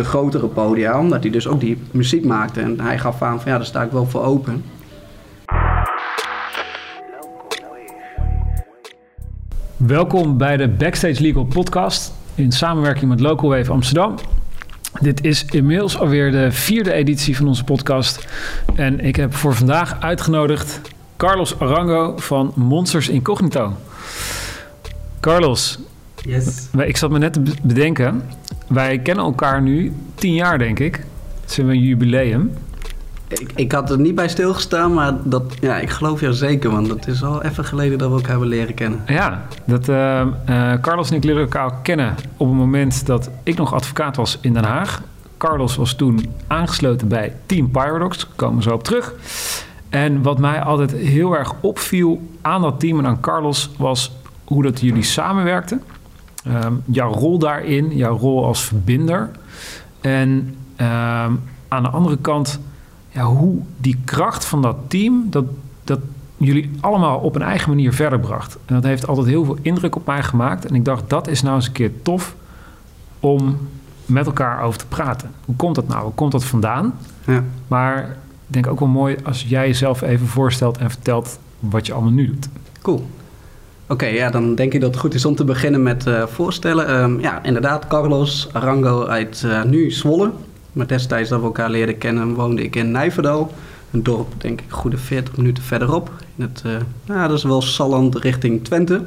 de grotere podia, omdat hij dus ook die muziek maakte. En hij gaf aan van ja, daar sta ik wel voor open. Welkom bij de Backstage Legal podcast in samenwerking met Local Wave Amsterdam. Dit is inmiddels alweer de vierde editie van onze podcast. En ik heb voor vandaag uitgenodigd Carlos Arango van Monsters Incognito. Carlos, Yes. ik zat me net te be- bedenken. Wij kennen elkaar nu tien jaar, denk ik. Het is een jubileum. Ik, ik had er niet bij stilgestaan, maar dat, ja, ik geloof jou zeker, want het is al even geleden dat we elkaar hebben leren kennen. Ja, dat, eh, eh, Carlos en ik leren elkaar kennen op het moment dat ik nog advocaat was in Den Haag. Carlos was toen aangesloten bij Team Pyrodox, daar komen we zo op terug. En wat mij altijd heel erg opviel aan dat team en aan Carlos was hoe dat jullie samenwerkten. Ehm, jouw rol daarin, jouw rol als verbinder. En ehm, aan de andere kant, ja, hoe die kracht van dat team, dat, dat jullie allemaal op een eigen manier verder bracht. En dat heeft altijd heel veel indruk op mij gemaakt. En ik dacht, dat is nou eens een keer tof om met elkaar over te praten. Hoe komt dat nou? Hoe komt dat vandaan? Ja. Maar ik denk ook wel mooi als jij jezelf even voorstelt en vertelt wat je allemaal nu doet. Cool. Oké, ja, dan denk ik dat het goed is om te beginnen met eh, voorstellen. Ehm, ja, inderdaad, Carlos Arango uit eh, nu Zwolle. Maar destijds dat we elkaar leerden kennen, woonde ik in Nijverdal. Een dorp, denk ik, goede 40 minuten verderop. In het, eh, ja, dat is wel Salland richting Twente.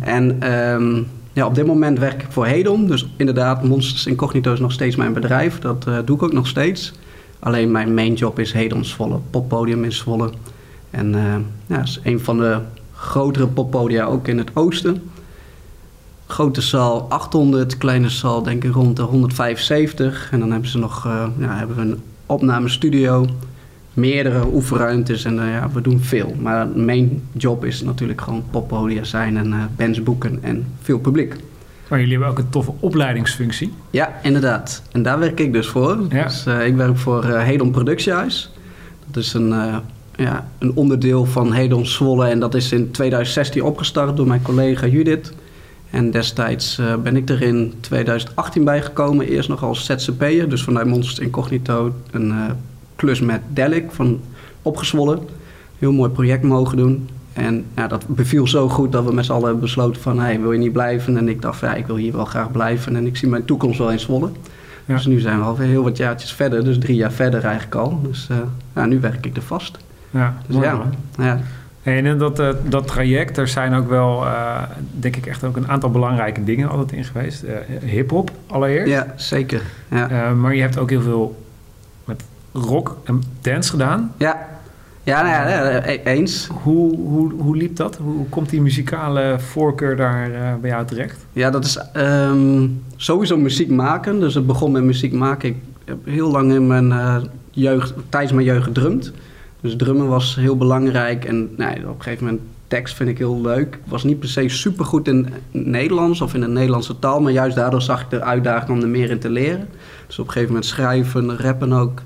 En ehm, ja, op dit moment werk ik voor Hedon. Dus inderdaad, Monsters Incognito is nog steeds mijn bedrijf. Dat doe ik ook nog steeds. Alleen mijn main job is Hedon Zwolle, poppodium in Zwolle. En ja, is een van de grotere poppodia ook in het oosten. Grote zaal 800, kleine zaal denk ik rond de 175. En dan hebben ze nog eh, ja, hebben we een opnamestudio, meerdere oefenruimtes en eh, ja, we doen veel. Maar main job is natuurlijk gewoon poppodia zijn en eh bands boeken en veel publiek. Maar jullie hebben ook een toffe opleidingsfunctie. Ja, inderdaad. En daar werk ik dus voor. Ja. Dus, ik werk voor Hedon Productiehuis. Dat is een, ja, een onderdeel van Hedon Zwolle. En dat is in 2016 opgestart door mijn collega Judith. En destijds eh, ben ik er in 2018 bijgekomen. Eerst nog als ZZP'er. Dus vanuit Monsters Incognito een eh, klus met Delic van opgezwollen. Heel mooi project mogen doen. En ja, dat beviel zo goed dat we met z'n allen hebben besloten van... Hey, wil je niet blijven? En ik dacht ja, ik wil hier wel graag blijven. En ik zie mijn toekomst wel in Zwolle. Ja. Dus nu zijn we alweer heel wat jaartjes verder. Dus drie jaar verder eigenlijk al. Dus eh, ja, nu werk ik er vast. Ja, Dus mooi, ja, man. ja, En in dat, eh, dat traject, er zijn ook wel, eh, denk ik, echt ook een aantal belangrijke dingen altijd in geweest. Eh Hip-hop allereerst. ja zeker. Ja. Maar je hebt ook heel veel met rock en dance gedaan. Ja, ja, nou ja, eens. Hoe, hoe, hoe liep dat? Hoe komt die muzikale voorkeur daar bij jou terecht? Ja, dat is ehm, sowieso muziek maken. Dus het begon met muziek maken. Ik heb heel lang in mijn jeugd, tijdens mijn jeugd gedrumd. Dus drummen was heel belangrijk. En nou, op een gegeven moment, tekst vind ik heel leuk. Ik was niet per se super goed in Nederlands of in de Nederlandse taal. Maar juist daardoor zag ik de uitdaging om er meer in te leren. Dus op een gegeven moment schrijven, rappen ook.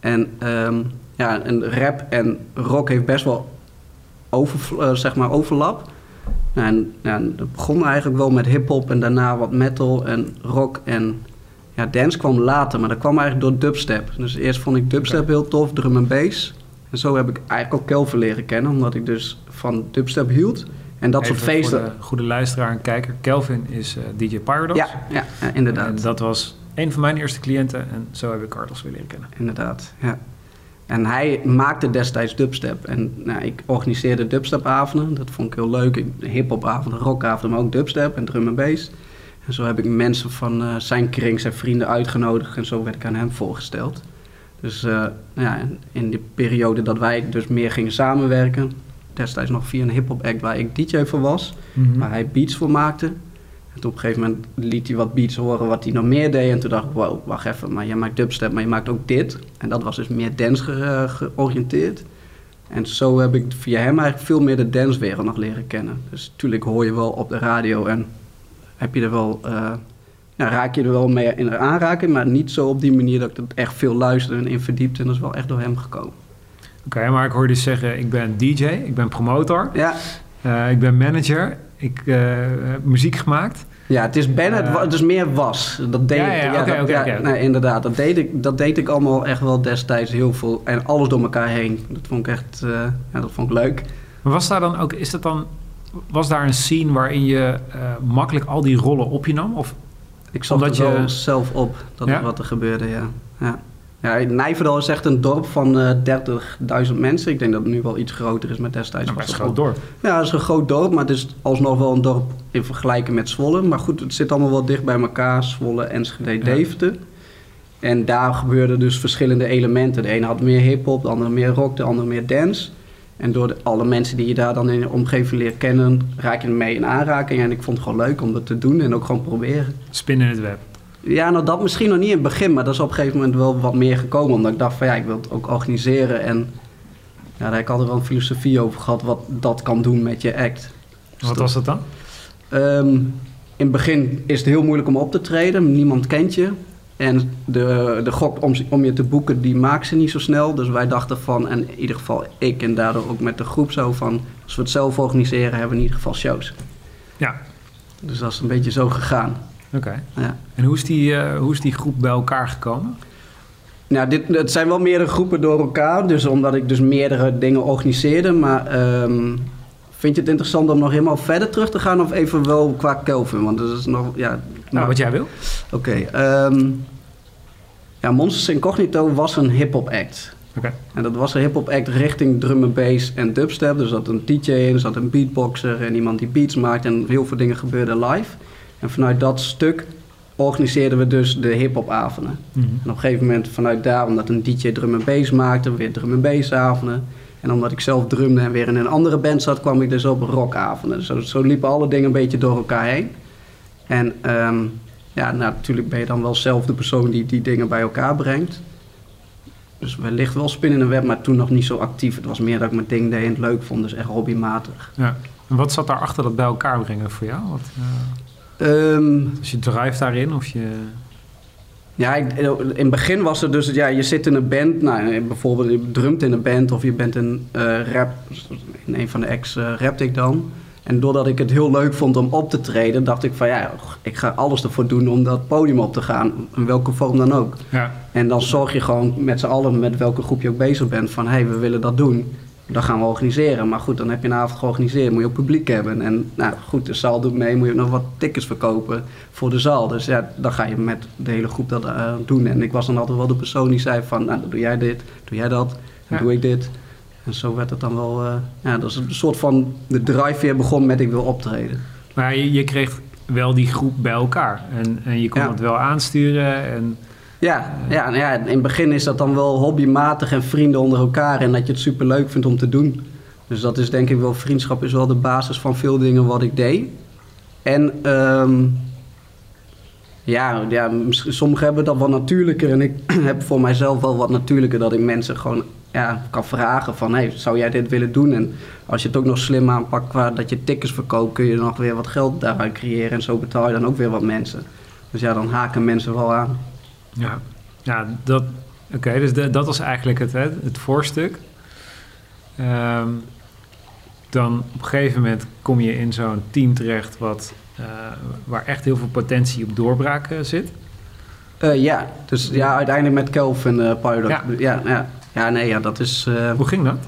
En ehm, ja, en rap en rock heeft best wel over, eh, zeg maar overlap. Nou, en het begon eigenlijk wel met hip-hop en daarna wat metal en rock en ja, dance kwam later, maar dat kwam eigenlijk door dubstep. Dus eerst vond ik dubstep heel tof, drum en bass. En zo heb ik eigenlijk ook Kelvin leren kennen, omdat ik dus van dubstep hield. En dat soort feesten. Voor de goede luisteraar en kijker. Kelvin is eh, DJ Pyrodox. Ja, ja, inderdaad. En dat was een van mijn eerste cliënten. En zo heb ik Carlos weer leren kennen. Inderdaad, ja. En hij maakte destijds dubstep. En nou, ik organiseerde dubstepavonden. Dat vond ik heel leuk. Hip-hopavonden, rockavonden, maar ook dubstep en drum en bass. En zo heb ik mensen van eh, zijn kring, zijn vrienden uitgenodigd. En zo werd ik aan hem voorgesteld. Dus eh, ja, in- die periode dat wij dus meer gingen samenwerken... destijds nog via een hip-hop act waar ik DJ voor was... waar hij beats voor maakte. En toen op een gegeven moment liet hij wat beats horen wat hij nog meer deed. En toen dacht ik, wow, wacht even, maar jij maakt dubstep, maar je maakt ook dit. En dat was dus meer dance ge- eh, georiënteerd. En zo heb ik via hem eigenlijk veel meer de dancewereld nog leren kennen. Dus natuurlijk hoor je wel op de radio en heb je er wel, eh, ja, raak je er wel mee in aanraking. Maar niet zo op die manier dat ik het echt veel luisterde en in verdiepte. En dat is wel echt door hem gekomen. Oké, maar ik hoorde je zeggen, ik ben DJ, ik ben promotor, Ja, eh, ik ben manager, ik eh, heb muziek gemaakt. Ja, het is Bennett, Eh. het is meer was. Dat deed Ja, ik. ja, dat- oké, ja. Nee, inderdaad, dat deed, ik, dat deed ik allemaal echt wel destijds heel veel. En alles door elkaar heen. Dat vond ik echt, eh, ja, dat vond ik leuk. Maar was daar dan ook, is dat dan, was daar een scene waarin je eh, makkelijk al die rollen op je nam? Of, Ik zat Omdat er wel je- zelf op, dat Ja? wat er gebeurde, ja. ja. Ja, Nijverdal is echt een dorp van eh 30.000 mensen. Ik denk dat het nu wel iets groter is, maar destijds nou, was het groot wel- dorp. Ja, het is een groot dorp, maar het is alsnog wel een dorp in vergelijking met Zwolle. Maar goed, het zit allemaal wel dicht bij elkaar, Zwolle, Enschede, Ja. Deventer. En daar gebeurden dus verschillende elementen. De ene had meer hip-hop, de andere meer rock, de andere meer dance. En door de, alle mensen die je daar dan in de omgeving leert kennen, raak je ermee in aanraking. En ik vond het gewoon leuk om dat te doen en ook gewoon proberen. Spinnen in het web. Ja, nou dat misschien nog niet in het begin, maar dat is op een gegeven moment wel wat meer gekomen. Omdat ik dacht van ja, ik wil het ook organiseren. En ja, daar heb ik altijd wel een filosofie over gehad wat dat kan doen met je act. Dus Wat was dat dan? Ehm, in het begin is het heel moeilijk om op te treden. Niemand kent je. En de, de gok om, om je te boeken, die maakt ze niet zo snel. Dus wij dachten van, en in ieder geval ik en daardoor ook met de groep zo van... als we het zelf organiseren, hebben we in ieder geval shows. Ja, Dus dat is een beetje zo gegaan. oké. Ja. En hoe is, die, eh, hoe is die groep bij elkaar gekomen? Nou, dit, het zijn wel meerdere groepen door elkaar. Dus omdat ik dus meerdere dingen organiseerde. Maar ehm, vind je het interessant om nog helemaal verder terug te gaan? Of even wel qua Kelvin? Want dat is nog, ja... Nou, wat jij wil. Oké, ehm, ja, Monsters Incognito was een hip-hop act. Oké. En dat was een hip-hop act richting drum and bass en dubstep. Dus er zat een DJ in, er zat een beatboxer en iemand die beats maakt. En heel veel dingen gebeurden live. En vanuit dat stuk organiseerden we dus de hip-hop avonden. Mhm. En op een gegeven moment vanuit daar, omdat een DJ drum and bass maakte, weer drum and bass avonden. En omdat ik zelf drumde en weer in een andere band zat, kwam ik dus op rockavonden. Dus zo, zo liepen alle dingen een beetje door elkaar heen. En ehm, ja, nou, natuurlijk ben je dan wel zelf de persoon die die dingen bij elkaar brengt. Dus wellicht wel spinnen in de web, maar toen nog niet zo actief. Het was meer dat ik mijn ding deed en het leuk vond, dus echt hobbymatig. Ja. En wat zat daarachter dat bij elkaar brengen voor jou? Wat, eh, Ehm, als je drive daarin of je... Ja, ik- in het begin was het dus, ja, je zit in een band, nou, bijvoorbeeld je drumt in een band of je bent een eh, rap, in een van de ex eh rapte ik dan. En doordat ik het heel leuk vond om op te treden, dacht ik van ja, ik ga alles ervoor doen om dat podium op te gaan, in welke vorm dan ook. Ja. En dan zorg je gewoon met z'n allen, met welke groep je ook bezig bent, van hé, hey, we willen dat doen. Dat gaan we organiseren. Maar goed, dan heb je een avond georganiseerd, moet je ook publiek hebben. En nou goed, de zaal doet mee, moet je nog wat tickets verkopen voor de zaal. Dus ja, dan ga je met de hele groep dat eh, doen. En ik was dan altijd wel de persoon die zei van, nou, doe jij dit, doe jij dat, dan Ja. doe ik dit. En zo werd het dan wel, eh, ja, dat is een soort van, de drive weer begon met ik wil optreden. Maar je, je kreeg wel die groep bij elkaar. En, en je kon Ja. het wel aansturen. En, Ja, ja, ja, in het begin is dat dan wel hobbymatig en vrienden onder elkaar en dat je het super leuk vindt om te doen. Dus dat is denk ik wel, vriendschap is wel de basis van veel dingen wat ik deed. En ehm, ja, ja, sommigen hebben dat wat natuurlijker en ik heb voor mijzelf wel wat natuurlijker dat ik mensen gewoon ja, kan vragen van hey, zou jij dit willen doen? En als je het ook nog slim aanpakt qua dat je tickets verkoopt, kun je nog weer wat geld daaruit creëren en zo betaal je dan ook weer wat mensen. Dus ja, dan haken mensen wel aan. Ja, ja, dat... Oké, dus de- dat was eigenlijk het, hè, het voorstuk. Ehm, dan op een gegeven moment kom je in zo'n team terecht... Wat, eh, waar echt heel veel potentie op doorbraak eh, zit. Eh, ja, dus ja, uiteindelijk met Kelvin uh, Pilot. Ja. Ja. Ja, ja, nee, ja, dat is... eh, Hoe ging dat?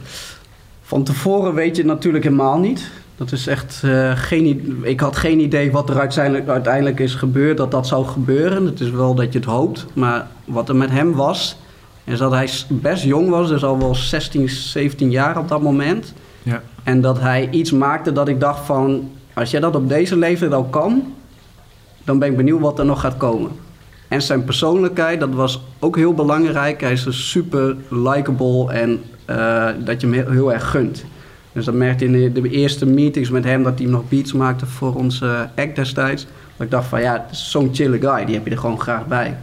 van tevoren weet je het natuurlijk helemaal niet. Dat is echt eh, geen... Ik had geen idee wat er uiteindelijk, uiteindelijk is gebeurd, dat dat zou gebeuren. Het is wel dat je het hoopt. Maar wat er met hem was, is dat hij best jong was. Dus al wel 16, 17 jaar op dat moment. Ja. En dat hij iets maakte dat ik dacht van... Als jij dat op deze leeftijd al kan, dan ben ik benieuwd wat er nog gaat komen. En zijn persoonlijkheid, dat was ook heel belangrijk. Hij is dus super likable en eh, dat je hem heel, heel erg gunt. Dus dat merkte in de, de eerste meetings met hem, dat hij nog beats maakte voor onze act destijds. Dat ik dacht van ja, zo'n chille guy, die heb je er gewoon graag bij.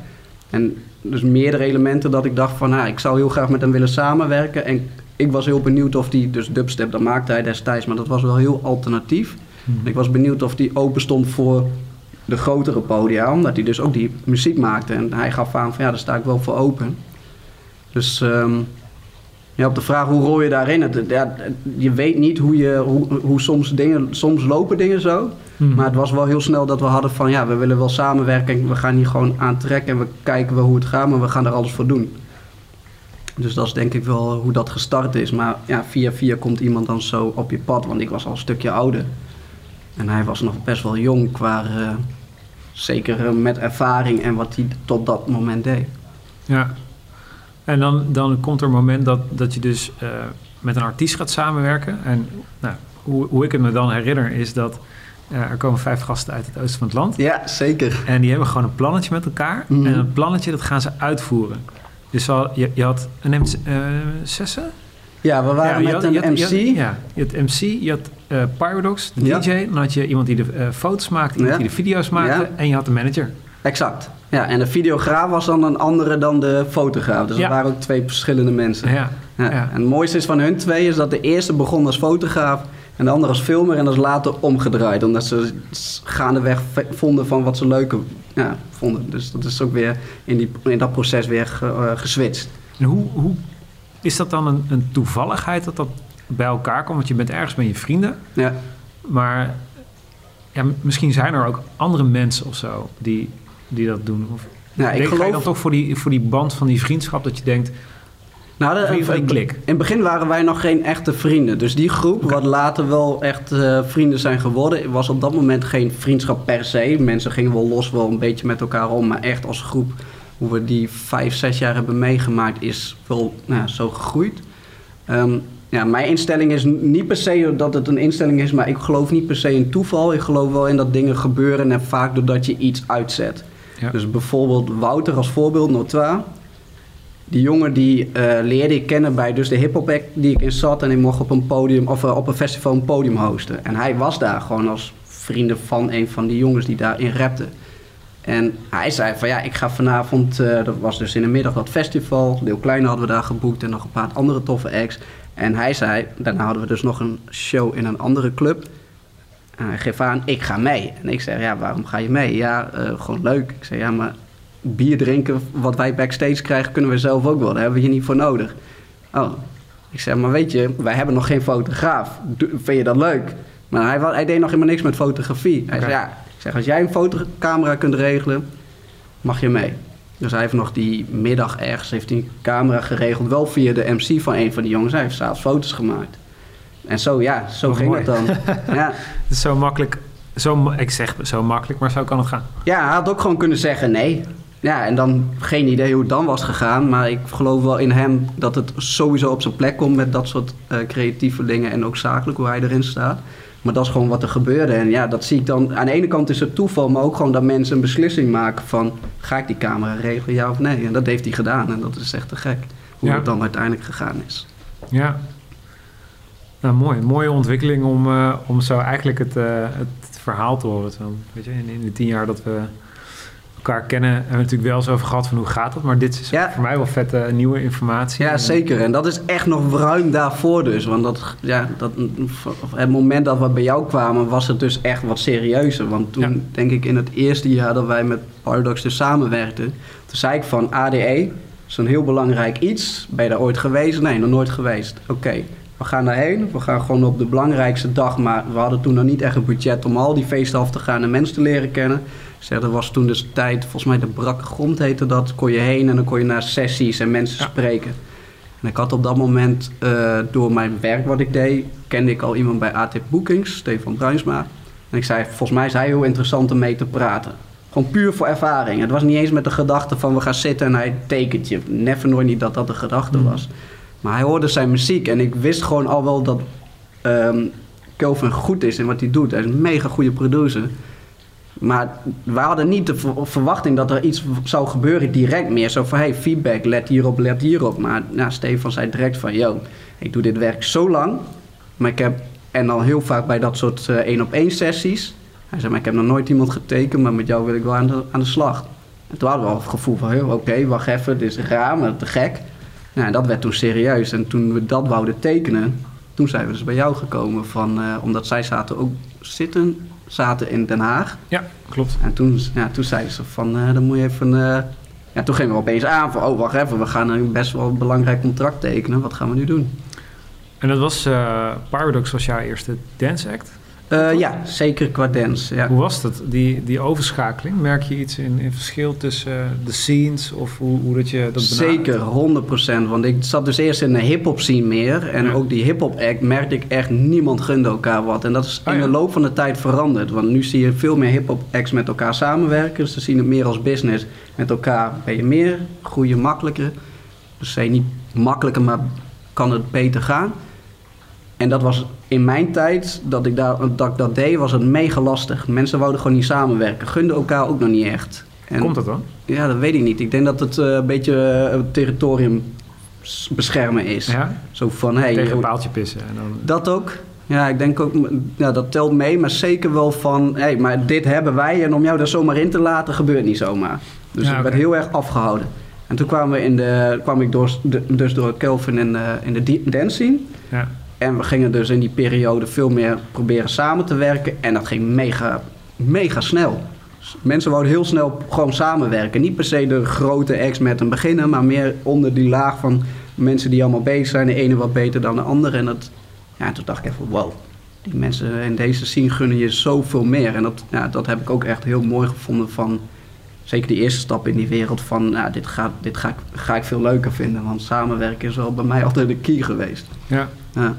En dus meerdere elementen dat ik dacht van ik zou heel graag met hem willen samenwerken. En ik was heel benieuwd of hij, dus dubstep, dat maakte hij destijds, maar dat was wel heel alternatief. En ik was benieuwd of hij open stond voor de grotere podia, omdat hij dus ook die muziek maakte. En hij gaf aan van ja, daar sta ik wel voor open. Dus ehm, Ja, op de vraag hoe rol je daarin? Het, ja, je weet niet hoe, je, hoe, hoe soms dingen, soms lopen dingen zo. Mhm. Maar het was wel heel snel dat we hadden van ja, we willen wel samenwerken. We gaan hier gewoon aantrekken en we kijken wel hoe het gaat, maar we gaan er alles voor doen. Dus dat is denk ik wel hoe dat gestart is. Maar ja, via via komt iemand dan zo op je pad, want ik was al een stukje ouder. En hij was nog best wel jong qua, eh, zeker eh, met ervaring en wat hij tot dat moment deed. Ja. En dan, dan komt er een moment dat, dat je dus eh, met een artiest gaat samenwerken. En nou, hoe, hoe ik het me dan herinner is dat eh, er komen vijf gasten uit het oosten van het land. Ja, zeker. En die hebben gewoon een plannetje met elkaar. Mhm. En dat plannetje dat gaan ze uitvoeren. Dus al, je, je had een MC, eh, zessen? Ja, we waren Ja, met had- een je had- MC. Je had, ja, je had MC, je had eh Pyrodox, de Ja. DJ. Dan had je iemand die de eh, foto's maakte, iemand die de video's maakte. Ja. En je had de manager. Exact. Ja, en de videograaf was dan een andere dan de fotograaf. Dus Ja. er waren ook twee verschillende mensen. Ja. Ja. En het mooiste is van hun twee is dat de eerste begon als fotograaf en de andere als filmer en dat is later omgedraaid. Omdat ze gaandeweg vonden van wat ze leuker ja, vonden. Dus dat is ook weer in, die, in dat proces weer ge- eh, geswitcht. En hoe, hoe is dat dan een, een toevalligheid dat dat bij elkaar komt? Want je bent ergens met je vrienden. Ja. Maar ja, misschien zijn er ook andere mensen of zo die, die dat doen. Of Ja, ik je geloof... dan toch voor die, voor die band van die vriendschap dat je denkt... Nou, de- in klik. In het begin waren wij nog geen echte vrienden. Dus die groep, wat later wel echt eh, vrienden zijn geworden, was op dat moment geen vriendschap per se. Mensen gingen wel los wel een beetje met elkaar om. Maar echt als groep, hoe we die vijf, zes jaar hebben meegemaakt, is wel nou, ja, zo gegroeid. Ehm, ja, mijn instelling is niet per se dat het een instelling is, maar ik geloof niet per se in toeval. Ik geloof wel in dat dingen gebeuren en vaak doordat je iets uitzet. Dus bijvoorbeeld Wouter als voorbeeld, Notoire. Die jongen die eh, leerde ik kennen bij dus de hip-hop act die ik in zat. En ik mocht op een podium of eh, op een festival een podium hosten. En hij was daar gewoon als vrienden van een van die jongens die daarin rapte. En hij zei van ja, ik ga vanavond, eh, dat was dus in de middag dat festival. Deel Kleine hadden we daar geboekt en nog een paar andere toffe acts. En hij zei, daarna hadden we dus nog een show in een andere club. Hij geeft aan, ik ga mee. En ik zeg, ja, waarom ga je mee? Ja, eh, gewoon leuk. Ik zeg, ja, maar bier drinken, wat wij backstage krijgen, kunnen we zelf ook wel. Daar hebben we hier niet voor nodig. Oh, ik zeg, maar weet je, wij hebben nog geen fotograaf. Vind je dat leuk? Maar hij, hij deed nog helemaal niks met fotografie. Hij zei, ja, ik zeg, als jij een fotocamera kunt regelen, mag je mee. Dus hij heeft nog die middag ergens heeft hij een camera geregeld, wel via de MC van een van die jongens. Hij heeft s'avonds foto's gemaakt. En zo, ja, zo ging mooi. het dan. ja. Het is zo makkelijk. Zo, ik zeg zo makkelijk, maar zo kan het gaan. Ja, hij had ook gewoon kunnen zeggen nee. Ja, en dan geen idee hoe het dan was gegaan. Maar ik geloof wel in hem dat het sowieso op zijn plek komt met dat soort eh, creatieve dingen. En ook zakelijk hoe hij erin staat. Maar dat is gewoon wat er gebeurde. En ja, dat zie ik dan. Aan de ene kant is het toeval, maar ook gewoon dat mensen een beslissing maken van... ga ik die camera regelen, ja of nee? En dat heeft hij gedaan. En dat is echt te gek. Hoe Ja. het dan uiteindelijk gegaan is. Ja. Nou, mooi. Een mooie ontwikkeling om, eh, om zo eigenlijk het, eh, het verhaal te horen. Zo, weet je, in, in de tien jaar dat we elkaar kennen, hebben we natuurlijk wel eens over gehad van hoe gaat dat. Maar dit is Ja. voor mij wel vette nieuwe informatie. Ja, En- zeker. En dat is echt nog ruim daarvoor dus. Want dat, ja, dat, het moment dat we bij jou kwamen, was het dus echt wat serieuzer. Want toen, Ja. denk ik, in het eerste jaar dat wij met Paradox dus samenwerkten... toen zei ik van ADE, is een heel belangrijk iets. Ben je daar ooit geweest? Nee, nog nooit geweest. Oké, we gaan daarheen. We gaan gewoon op de belangrijkste dag. Maar we hadden toen nog niet echt een budget om al die feesten af te gaan en mensen te leren kennen. Zeg, dat was toen dus tijd, volgens mij de brakke grond heette dat. Kon je heen en dan kon je naar sessies en mensen Ja. spreken. En ik had op dat moment, eh, door mijn werk wat ik deed, kende ik al iemand bij AT Bookings, Stefan Bruinsma. En ik zei, volgens mij is hij heel interessant om mee te praten. Gewoon puur voor ervaring. Het was niet eens met de gedachte van we gaan zitten en hij tekent je. Never nooit niet dat dat de gedachte Mhm. was. Maar hij hoorde zijn muziek en ik wist gewoon al wel dat ehm Kelvin goed is in wat hij doet. Hij is een mega goede producer. Maar we hadden niet de ver- verwachting dat er iets zou gebeuren direct meer. Zo van, hey, feedback, let hierop, let hierop. Maar nou, Stefan zei direct van, yo, ik doe dit werk zo lang. Maar ik heb, en dan heel vaak bij dat soort eh, één-op-één sessies. Hij zei, maar ik heb nog nooit iemand getekend, maar met jou wil ik wel aan de, aan de slag. En toen hadden we al het gevoel van, oké, wacht even, dit is raar, maar te gek. Nou, en dat werd toen serieus. En toen we dat wouden tekenen, toen zijn we dus bij jou gekomen. Van, eh, omdat zij zaten ook zitten, zaten in Den Haag. Ja, klopt. En toen, ja, toen zeiden ze van, eh, dan moet je even eh, ja, toen gingen we opeens aan van, oh wacht even, we gaan een best wel een belangrijk contract tekenen. Wat gaan we nu doen? En dat was, Paradox was jouw eerste dance act? Uh, ja, zeker qua dance. Ja. Hoe was dat, die, die overschakeling? Merk je iets in, in verschil tussen uh, de scenes of hoe, hoe dat je dat Zeker, 100%. Want ik zat dus eerst in de hip-hop scene meer. En ja. ook die hip-hop act merkte ik echt, niemand gunde elkaar wat. En dat is in oh, ja. de loop van de tijd veranderd. Want nu zie je veel meer hip-hop acts met elkaar samenwerken. Ze zien het meer als business. Met elkaar ben je meer, groei je makkelijker. Dus niet makkelijker, maar kan het beter gaan. En dat was in mijn tijd dat ik, daar, dat ik dat deed, was het mega lastig. Mensen wouden gewoon niet samenwerken. Gunden elkaar ook nog niet echt. En, Komt dat dan? Ja, dat weet ik niet. Ik denk dat het uh, een beetje uh, territorium beschermen is. Ja? Zo van, hey, Tegen een paaltje pissen. En dan... Dat ook. Ja, ik denk ook, ja, dat telt mee. Maar zeker wel van, hé, hey, maar dit hebben wij. En om jou daar zomaar in te laten, gebeurt niet zomaar. Dus ja, ik werd heel erg afgehouden. En toen kwamen we in de, kwam ik door, dus door Kelvin in de, in de dance scene. Ja. En we gingen dus in die periode veel meer proberen samen te werken. En dat ging mega, mega snel. Mensen wouden heel snel gewoon samenwerken. Niet per se de grote ex met een beginnen, maar meer onder die laag van mensen die allemaal bezig zijn. De ene wat beter dan de andere. En dat, ja, toen dacht ik even, wow, die mensen in deze scene gunnen je zoveel meer. En dat, ja, dat heb ik ook echt heel mooi gevonden van... Zeker die eerste stap in die wereld van, nou, dit, gaat, dit ga, ik, ga ik veel leuker vinden. Want samenwerken is wel bij mij altijd de key geweest. Ja. ja.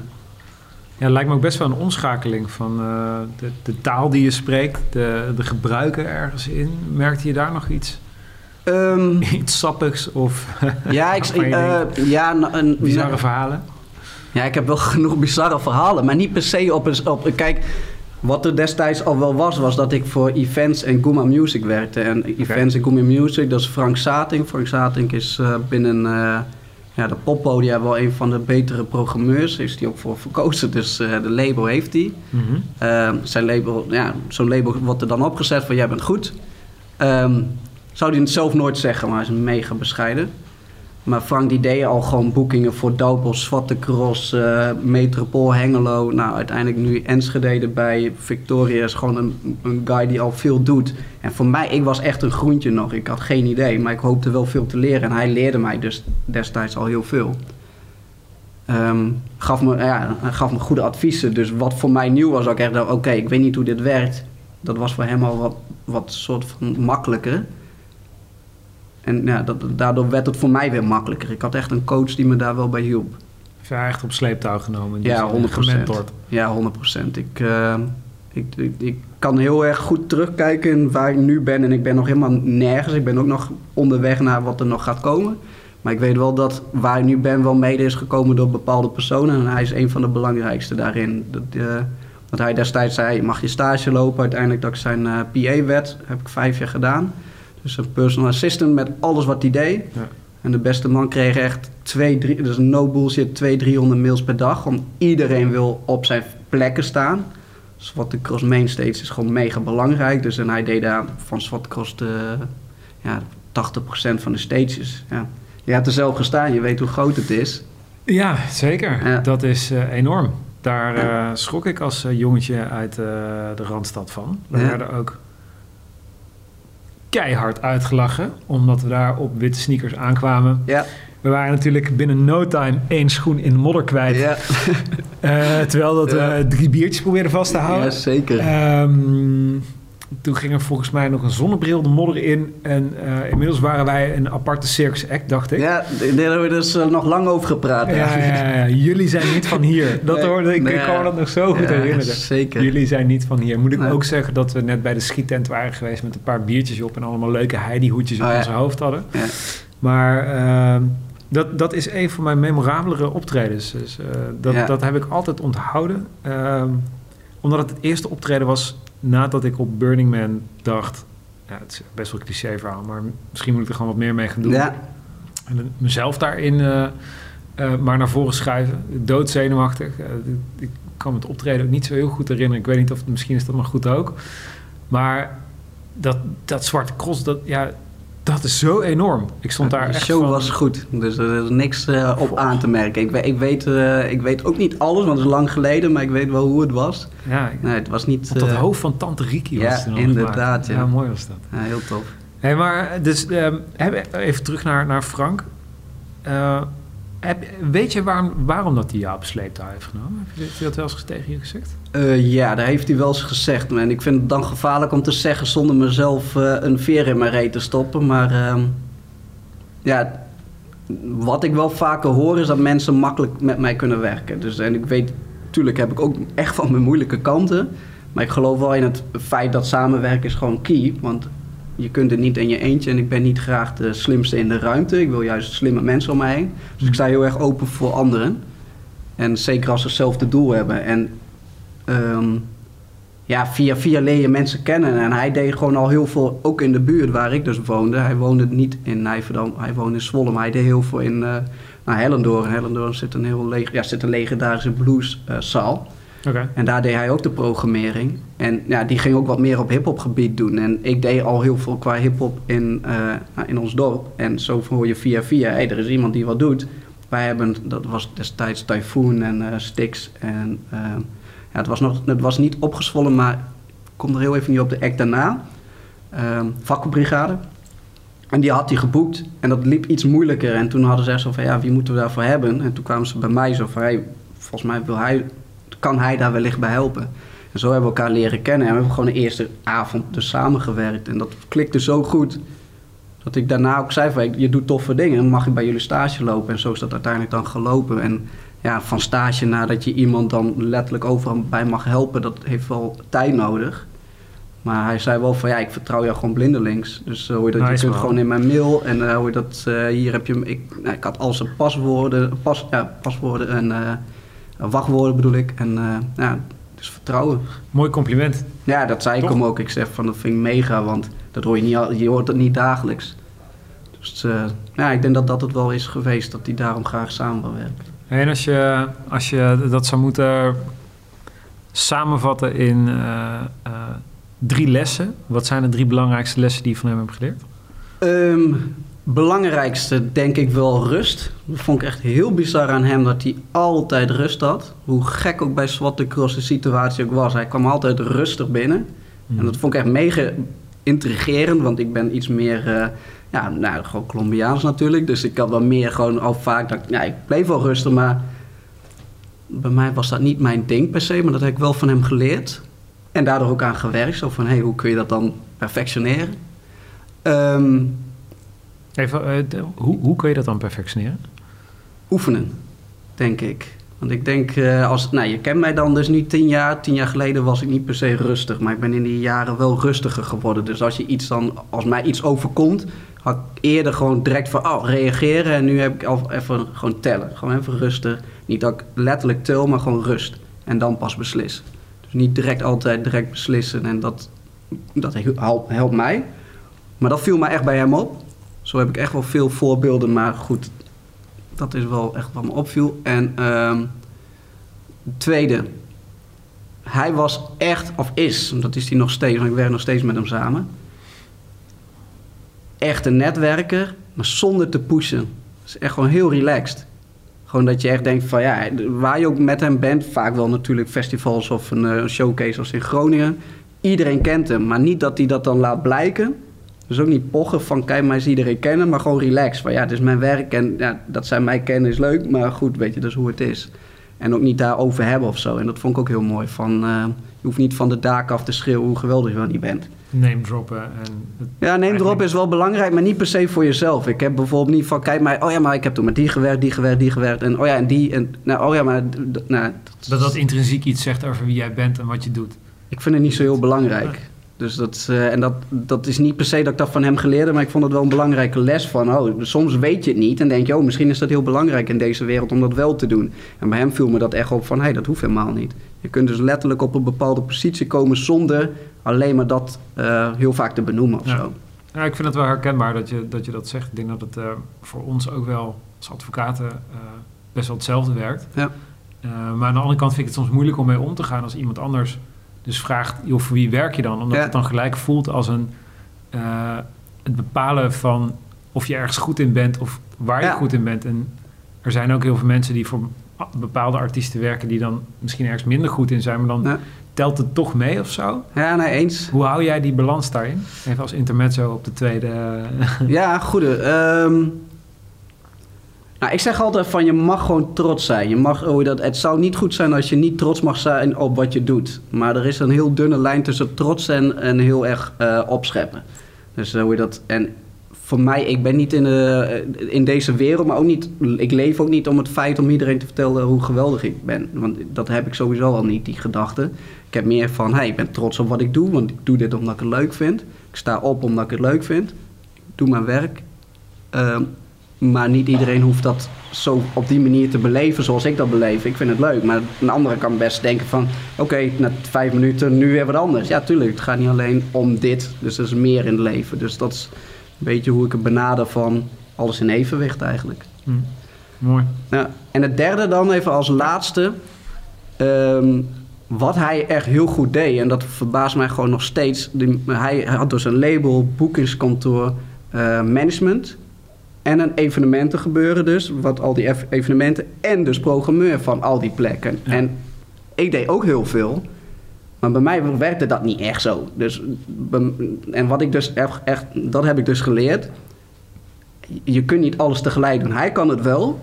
Ja, lijkt me ook best wel een omschakeling van uh, de, de, taal die je spreekt, de, de gebruiken ergens in. Merkte je daar nog iets? Um, iets sappigs of ja, ik, uh, ja, een, bizarre verhalen? Ja, ik heb wel genoeg bizarre verhalen, maar niet per se op, een, op... Kijk, wat er destijds al wel was, was dat ik voor Events en Guma Music werkte. En Events en Guma Music, dat is Frank Satink. Frank Satink is uh, binnen ja, de Poppodia wel een van de betere programmeurs. Is die ook voor verkozen, dus uh, de label heeft hij. Mm -hmm. uh, zijn label, ja, zo'n label wordt er dan opgezet van jij bent goed. Um, zou hij het zelf nooit zeggen, maar hij is mega bescheiden. Maar Frank die deed al gewoon boekingen voor Doupel, Zwarte Cross, uh, Metropool, Hengelo. Nou, uiteindelijk nu Enschede bij Victoria is gewoon een, een guy die al veel doet. En voor mij, ik was echt een groentje nog. Ik had geen idee, maar ik hoopte wel veel te leren. En hij leerde mij dus destijds al heel veel. Um, gaf, me, ja, gaf me goede adviezen. Dus wat voor mij nieuw was, ook echt oké, ik weet niet hoe dit werkt. Dat was voor hem al wat, wat soort van makkelijker. En ja, dat, daardoor werd het voor mij weer makkelijker. Ik had echt een coach die me daar wel bij hielp. Ja, echt op sleeptouw genomen. Ja, 100%. Gementord. Ja, 100%. Ik, uh, ik, ik, ik, kan heel erg goed terugkijken in waar ik nu ben. En ik ben nog helemaal nergens. Ik ben ook nog onderweg naar wat er nog gaat komen. Maar ik weet wel dat waar ik nu ben wel mede is gekomen door bepaalde personen. En hij is een van de belangrijkste daarin. Dat, uh, dat hij destijds zei, mag je stage lopen. Uiteindelijk dat ik zijn uh, PA werd, heb ik vijf jaar gedaan. Dus een personal assistant met alles wat hij deed. Ja. En de beste man kreeg echt twee, drie, dus no bullshit, 200, 300 mails per dag. Want iedereen wil op zijn plekken staan. Swat Cross Main Stage is gewoon mega belangrijk. Dus en hij deed daar van Swat Cross de, ja, 80% van de stages. Ja. Je hebt er zelf gestaan, je weet hoe groot het is. Ja, zeker. Ja. Dat is uh, enorm. Daar uh, schrok ik als uh, jongetje uit de Randstad van. We Ja. werden ook keihard uitgelachen, omdat we daar op witte sneakers aankwamen. Ja. We waren natuurlijk binnen no time één schoen in de modder kwijt. Ja. Uh, terwijl dat we drie biertjes probeerden vast te houden. Ja, zeker. Ehm, toen ging er volgens mij nog een zonnebril de modder in. En eh, inmiddels waren wij een aparte circus act, dacht ik. Ja, daar hebben we dus eh, nog lang over gepraat. Ja, ja, ja. Jullie zijn niet van hier. Dat Nee, hoorde ik. nee, ik kan me dat nog zo goed herinneren. Zeker. Jullie zijn niet van hier. Moet ik Nee. ook zeggen dat we net bij de schiettent waren geweest met een paar biertjes op en allemaal leuke Heidi-hoedjes op Oh, ons hoofd hadden. Maar ehm, dat, dat is een van mijn memorabelere optredens. Dus, eh, dat, dat heb ik altijd onthouden. Ehm, omdat het het eerste optreden was nadat ik op Burning Man dacht... Ja, het is best wel een cliché verhaal, maar misschien moet ik er gewoon wat meer mee gaan doen. Ja, En mezelf daarin eh, eh, maar naar voren schuiven. Doodzenuwachtig. Eh, ik kan het optreden ook niet zo heel goed herinneren. Ik weet niet of misschien is dat maar goed ook. Maar dat, dat zwarte cross, dat, ja, dat is zo enorm. Ik stond daar de echt show van- was goed, dus er is niks eh, op aan te merken. Ik, weet- ik, weet, eh, ik weet ook niet alles, want het is lang geleden, maar ik weet wel hoe het was. Ja, Nee, het was niet... op dat eh, hoofd van Tante Riki was ja, inderdaad, ja. ja. mooi was dat. ja, heel tof. Hey, maar dus, ehm, even terug naar, naar Frank. Weet je waarom, waarom dat hij jou op sleeptouw heeft genomen? Heb je, dat wel eens tegen je gezegd? Eh, ja, daar heeft hij wel eens gezegd. En ik vind het dan gevaarlijk om te zeggen zonder mezelf eh, een veer in mijn reet te stoppen. Maar ehm, ja, wat ik wel vaker hoor is dat mensen makkelijk met mij kunnen werken. Dus, en ik weet, natuurlijk heb ik ook echt van mijn moeilijke kanten. Maar ik geloof wel in het feit dat samenwerken is gewoon key. Want je kunt het niet in je eentje. En ik ben niet graag de slimste in de ruimte. Ik wil juist slimme mensen om mij heen. Dus ik sta heel erg open voor anderen. En zeker als ze hetzelfde doel hebben. En ehm, ja, via via leer je mensen kennen. En hij deed gewoon al heel veel, ook in de buurt waar ik dus woonde. Hij woonde niet in Nijverdam, hij woonde in Zwolle. Maar hij deed heel veel in uh, nou, Hellendoorn. Hellendoorn zit een, heel leg, ja, zit een legendarische blueszaal. En daar deed hij ook de programmering. En ja, die ging ook wat meer op hip-hop gebied doen. En ik deed al heel veel qua hip-hop in, uh, nou, in ons dorp. En zo hoor je via via, er is iemand die wat doet. Wij hebben, dat was destijds Typhoon en uh. En uh, ja, het, was nog, het was niet opgezwollen, maar ik kom er heel even niet op de act daarna. vakkenbrigade. En die had hij geboekt. En dat liep iets moeilijker. En toen hadden ze zo van, ja, wie moeten we daarvoor hebben? En toen kwamen ze bij mij zo van, volgens mij wil hij kan hij daar wellicht bij helpen. En zo hebben we elkaar leren kennen. En we hebben gewoon de eerste avond dus samengewerkt. En dat klikte zo goed. Dat ik daarna ook zei van, je doet toffe dingen. Mag ik bij jullie stage lopen? En zo is dat uiteindelijk dan gelopen. En ja, van stage naar dat je iemand dan letterlijk overal bij mag helpen. Dat heeft wel tijd nodig. Maar hij zei wel van, ja, ik vertrouw jou gewoon blindelings. Dus uh, hoor je dat, Nice, je kunt man. gewoon in mijn mail. En uh, hoor je dat, uh, hier heb je... Ik, nou, ik had al zijn paswoorden, pas, ja, paswoorden en wachtwoorden bedoel ik. En uh, ja, dus vertrouwen. Mooi compliment. Ja, dat zei Toch? ik hem ook. Ik zeg van, dat vind ik mega, want dat hoor je niet, je hoort het niet dagelijks. Dus uh, ja, ik denk dat dat het wel is geweest, dat hij daarom graag samen wil werken. En als je, als je dat zou moeten samenvatten in eh, eh, drie lessen, wat zijn de drie belangrijkste lessen die je van hem hebt geleerd? Ehm, belangrijkste denk ik wel rust. Dat vond ik echt heel bizar aan hem dat hij altijd rust had. Hoe gek ook bij Swat de Cross de situatie ook was. Hij kwam altijd rustig binnen. En dat vond ik echt mega intrigerend, want ik ben iets meer, eh, ja, nou, gewoon Colombiaans natuurlijk. Dus ik had wel meer gewoon al vaak, dat, ja, ik bleef wel rustig, maar bij mij was dat niet mijn ding per se, maar dat heb ik wel van hem geleerd. En daardoor ook aan gewerkt, zo van, hé, hey, hoe kun je dat dan perfectioneren? Ehm, Even, eh, hoe, hoe kun je dat dan perfectioneren? oefenen, denk ik. Want ik denk, eh, als, nou, je kent mij dan dus niet tien jaar. Tien jaar geleden was ik niet per se rustig. Maar ik ben in die jaren wel rustiger geworden. Dus als, je iets dan, als mij iets overkomt, had ik eerder gewoon direct van, oh, reageren. En nu heb ik al even gewoon tellen. Gewoon even rustig. Niet dat ik letterlijk tel, maar gewoon rust. En dan pas beslissen. Dus niet direct altijd direct beslissen. En dat, dat helpt, mij. Maar dat viel mij echt bij hem op. Zo heb ik echt wel veel voorbeelden. Maar goed, dat is wel echt wat me opviel. En ehm, het tweede, hij was echt, of is, dat is hij nog steeds, want ik werk nog steeds met hem samen. Echt een netwerker, maar zonder te pushen. Dat is echt gewoon heel relaxed. Gewoon dat je echt denkt van ja, waar je ook met hem bent, vaak wel natuurlijk festivals of een, eh, een showcase als in Groningen. Iedereen kent hem, maar niet dat hij dat dan laat blijken. Dus ook niet pochen van kijk mij eens iedereen kennen, maar gewoon relax. Van ja, het is mijn werk en ja, dat zij mij kennen is leuk, maar goed, weet je, dat is hoe het is. En ook niet daarover hebben of zo. En dat vond ik ook heel mooi. Van, eh, je hoeft niet van de daken af te schreeuwen hoe geweldig je wel niet bent. Name droppen en... Ja, erop Eigenlijk- is wel belangrijk, maar niet per se voor jezelf. Ik heb bijvoorbeeld niet van, kijk mij, oh ja, maar ik heb toen met die gewerkt, die gewerkt, die gewerkt. En oh ja, en die, en nou, oh ja, maar nou, dat dat intrinsiek iets zegt over wie jij bent en wat je doet. ik vind het niet zo heel belangrijk. Dus dat, eh, en dat, dat is niet per se dat ik dat van hem geleerd heb, maar ik vond het wel een belangrijke les van, oh, soms weet je het niet en denk je, oh, misschien is dat heel belangrijk in deze wereld om dat wel te doen. En bij hem viel me dat echt op van, hé, hey, dat hoeft helemaal niet. Je kunt dus letterlijk op een bepaalde positie komen zonder alleen maar dat eh, heel vaak te benoemen of Ja. zo. Ja, ik vind het wel herkenbaar dat je dat, je dat zegt. Ik denk dat het eh, voor ons ook wel als advocaten best wel hetzelfde werkt. Ja. Maar aan de andere kant vind ik het soms moeilijk om mee om te gaan als iemand anders dus vraagt, joh, voor wie werk je dan? Omdat Ja. het dan gelijk voelt als een, eh, het bepalen van of je ergens goed in bent of waar je Ja. goed in bent. En er zijn ook heel veel mensen die voor bepaalde artiesten werken die dan misschien ergens minder goed in zijn, maar dan Ja. telt het toch mee of zo? Ja, nee, eens. Hoe hou jij die balans daarin? Even als intermezzo op de tweede... Ja, goede. Ehm, nou, ik zeg altijd van je mag gewoon trots zijn. Je mag, oh, dat, het zou niet goed zijn als je niet trots mag zijn op wat je doet. Maar er is een heel dunne lijn tussen trots en, en heel erg eh, opscheppen. Dus uh, hoe je dat. En voor mij, ik ben niet in, de, in deze wereld, maar ook niet. Ik leef ook niet om het feit om iedereen te vertellen hoe geweldig ik ben. Want dat heb ik sowieso al niet, die gedachte. Ik heb meer van, hey, ik ben trots op wat ik doe, want ik doe dit omdat ik het leuk vind. Ik sta op omdat ik het leuk vind. Ik doe mijn werk. Uh, maar niet iedereen hoeft dat zo op die manier te beleven zoals ik dat beleef. Ik vind het leuk. Maar een andere kan best denken van... Oké, na vijf minuten nu weer wat anders. Ja, tuurlijk. Het gaat niet alleen om dit. Dus er is meer in het leven. Dus dat is een beetje hoe ik het benader van alles in evenwicht eigenlijk. Hm. Mooi. Ja. En het derde dan even als laatste. Um, wat hij echt heel goed deed. En dat verbaast mij gewoon nog steeds. hij had dus een label, boekingskantoor, uh, management en een evenementen gebeuren dus, wat al die evenementen en dus programmeur van al die plekken. En ik deed ook heel veel, maar bij mij werkte dat niet echt zo. Dus, en wat ik dus echt, echt, dat heb ik dus geleerd. Je kunt niet alles tegelijk doen. Hij kan het wel,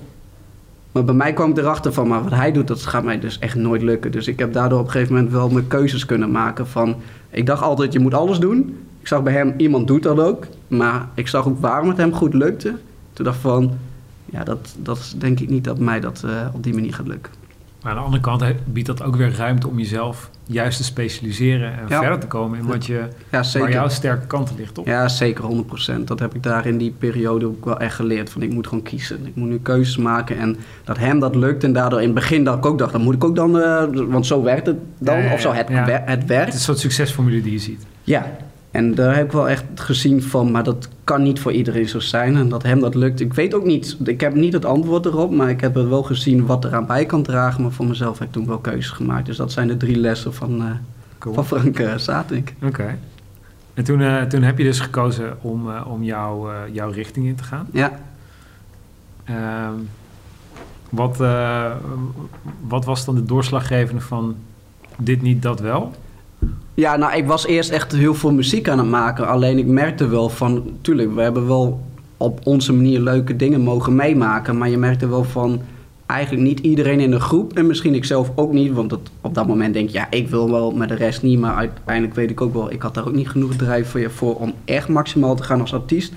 maar bij mij kwam ik erachter van, maar wat hij doet, dat gaat mij dus echt nooit lukken. Dus ik heb daardoor op een gegeven moment wel mijn keuzes kunnen maken van, ik dacht altijd, je moet alles doen. Ik zag bij hem, iemand doet dat ook. Maar ik zag ook waarom het hem goed lukte. Toen dacht ik van, ja, dat, dat denk ik niet dat mij dat uh, op die manier gaat lukken. Maar aan de andere kant biedt dat ook weer ruimte om jezelf juist te specialiseren en verder te komen in wat je, ja, waar jouw sterke kanten ligt, toch? Ja, zeker 100%. Dat heb ik daar in die periode ook wel echt geleerd. Van ik moet gewoon kiezen. Ik moet nu keuzes maken en dat hem dat lukt. En daardoor in het begin dat ik ook dacht, dan moet ik ook dan, uh, want zo werkt het dan, of zo het, het werkt. Het is een soort succesformule die je ziet. Ja, en daar heb ik wel echt gezien van, maar dat kan niet voor iedereen zo zijn. En dat hem dat lukt. Ik weet ook niet, ik heb niet het antwoord erop, maar ik heb er wel gezien wat eraan bij kan dragen. Maar voor mezelf heb ik toen wel keuzes gemaakt. Dus dat zijn de drie lessen van, uh, van Frank uh. Oké. En toen, uh, toen heb je dus gekozen om, om jou, jouw richting in te gaan. Ja. Ehm, wat, wat was dan de doorslaggevende van dit niet, dat wel? Ja, nou, ik was eerst echt heel veel muziek aan het maken. Alleen ik merkte wel van, tuurlijk, we hebben wel op onze manier leuke dingen mogen meemaken. Maar je merkte wel van, eigenlijk niet iedereen in de groep. En misschien ik zelf ook niet, want op dat moment denk je, ja, ik wil wel, maar de rest niet. Maar uiteindelijk weet ik ook wel, ik had daar ook niet genoeg drijf voor, om echt maximaal te gaan als artiest.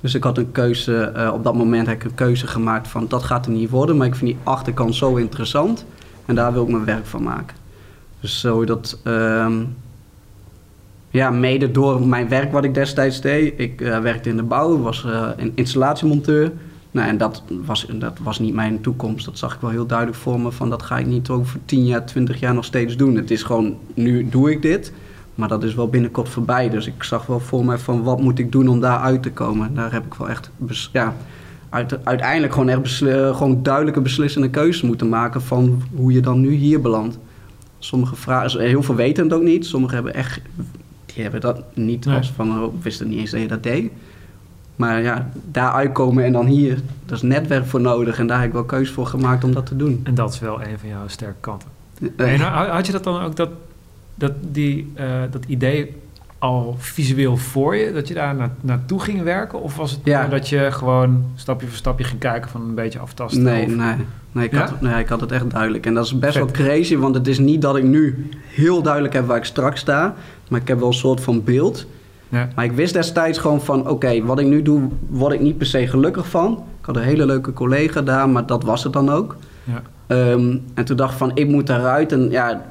Dus ik had een keuze, uh, op dat moment heb ik een keuze gemaakt van, dat gaat er niet worden. Maar ik vind die achterkant zo interessant en daar wil ik mijn werk van maken. Dus zo dat... Um, ja, mede door mijn werk wat ik destijds deed. Ik uh, werkte in de bouw, was uh, een installatiemonteur. Nou, en dat was, dat was niet mijn toekomst. Dat zag ik wel heel duidelijk voor me. Van dat ga ik niet over 10 jaar, 20 jaar nog steeds doen. Het is gewoon, nu doe ik dit. Maar dat is wel binnenkort voorbij. Dus ik zag wel voor me van wat moet ik doen om daar uit te komen. Daar heb ik wel echt, ja, uiteindelijk gewoon, echt gewoon duidelijke beslissende keuzes moeten maken van hoe je dan nu hier belandt. Sommige vragen, heel veel weten het ook niet. Sommigen hebben echt, die hebben dat niet als van, oh, wisten niet eens dat je dat deed. Maar ja, daar uitkomen en dan hier, dat is netwerk voor nodig. En daar heb ik wel keuze voor gemaakt om dat te doen. En dat is wel een van jouw sterke kanten. en had je dat dan ook, dat, dat, die, uh, dat idee al visueel voor je, dat je daar na, naartoe ging werken? Of was het ja. dat je gewoon stapje voor stapje ging kijken van een beetje aftasten? Nee, nee. Nee ik, had, nee, ik had het echt duidelijk. En dat is best wel crazy, want het is niet dat ik nu heel duidelijk heb waar ik straks sta. Maar ik heb wel een soort van beeld. Ja. Maar ik wist destijds gewoon van, oké, wat ik nu doe, word ik niet per se gelukkig van. Ik had een hele leuke collega daar, maar dat was het dan ook. Ja. Um, en toen dacht ik van, ik moet daaruit. En ja,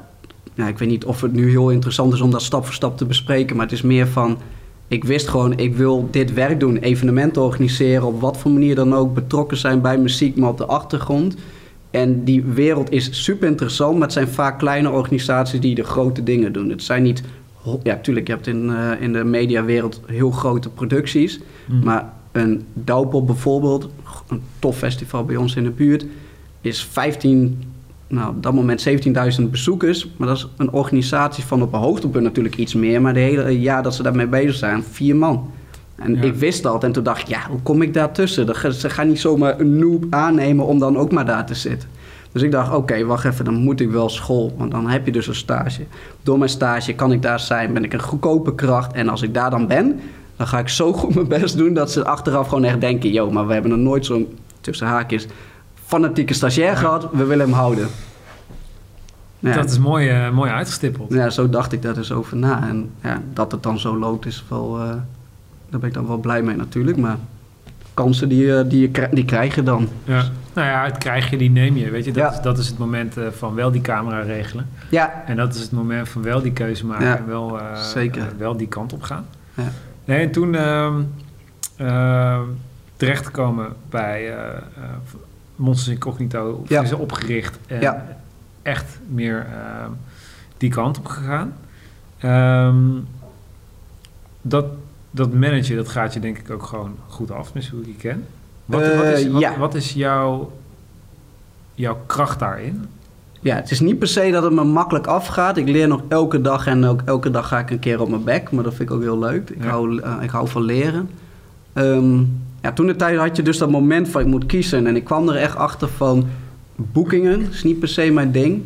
ja, ik weet niet of het nu heel interessant is om dat stap voor stap te bespreken. Maar het is meer van, ik wist gewoon, ik wil dit werk doen. Evenementen organiseren, op wat voor manier dan ook. Betrokken zijn bij muziek, maar op de achtergrond. En die wereld is super interessant, maar het zijn vaak kleine organisaties die de grote dingen doen. Het zijn niet, ja, tuurlijk, je hebt in, uh, in de mediawereld heel grote producties. Mm. Maar een Douwpop bijvoorbeeld, een tof festival bij ons in de buurt, is 15 nou, op dat moment 17.000 bezoekers. Maar dat is een organisatie van op een hoogtepunt natuurlijk iets meer. Maar de hele jaar dat ze daarmee bezig zijn, vier man. En ik wist dat. En toen dacht ik, ja, hoe kom ik daar tussen? Ze gaan niet zomaar een noob aannemen om dan ook maar daar te zitten. Dus ik dacht, oké, wacht even, dan moet ik wel school. Want dan heb je dus een stage. Door mijn stage kan ik daar zijn, ben ik een goedkope kracht. En als ik daar dan ben, dan ga ik zo goed mijn best doen... dat ze achteraf gewoon echt denken... yo, maar we hebben nog nooit zo'n, tussen haakjes... fanatieke stagiair gehad, we willen hem houden. Ja. Dat is mooi, eh, mooi uitgestippeld. Ja, zo dacht ik daar dus over na. En ja, dat het dan zo loopt is wel... eh, daar ben ik dan wel blij mee natuurlijk. Maar kansen die, eh, die, je die krijg je dan. Ja. Nou ja, het krijg je, die neem je. Weet je, dat, Ja. is, dat is het moment eh, van wel die camera regelen. Ja, En dat is het moment van wel die keuze maken Ja, en wel, eh, zeker. eh, wel die kant op gaan. Ja. Nee, en toen ehm ehm, terechtgekomen bij Monsters Incognito, Ja. is opgericht en echt meer ehm, die kant op gegaan. Dat, dat managen, dat gaat je denk ik ook gewoon goed af, mis hoe ik je ken. Wat, wat, is, Eh, wat, ja. wat is jouw, jouw kracht daarin? Ja, het is niet per se dat het me makkelijk afgaat. Ik leer nog elke dag en ook elke dag ga ik een keer op mijn bek. Maar dat vind ik ook heel leuk. Ik, Ja. hou, eh, ik hou van leren. Ehm, ja, toen de tijd had je dus dat moment van ik moet kiezen. En ik kwam er echt achter van boekingen is niet per se mijn ding.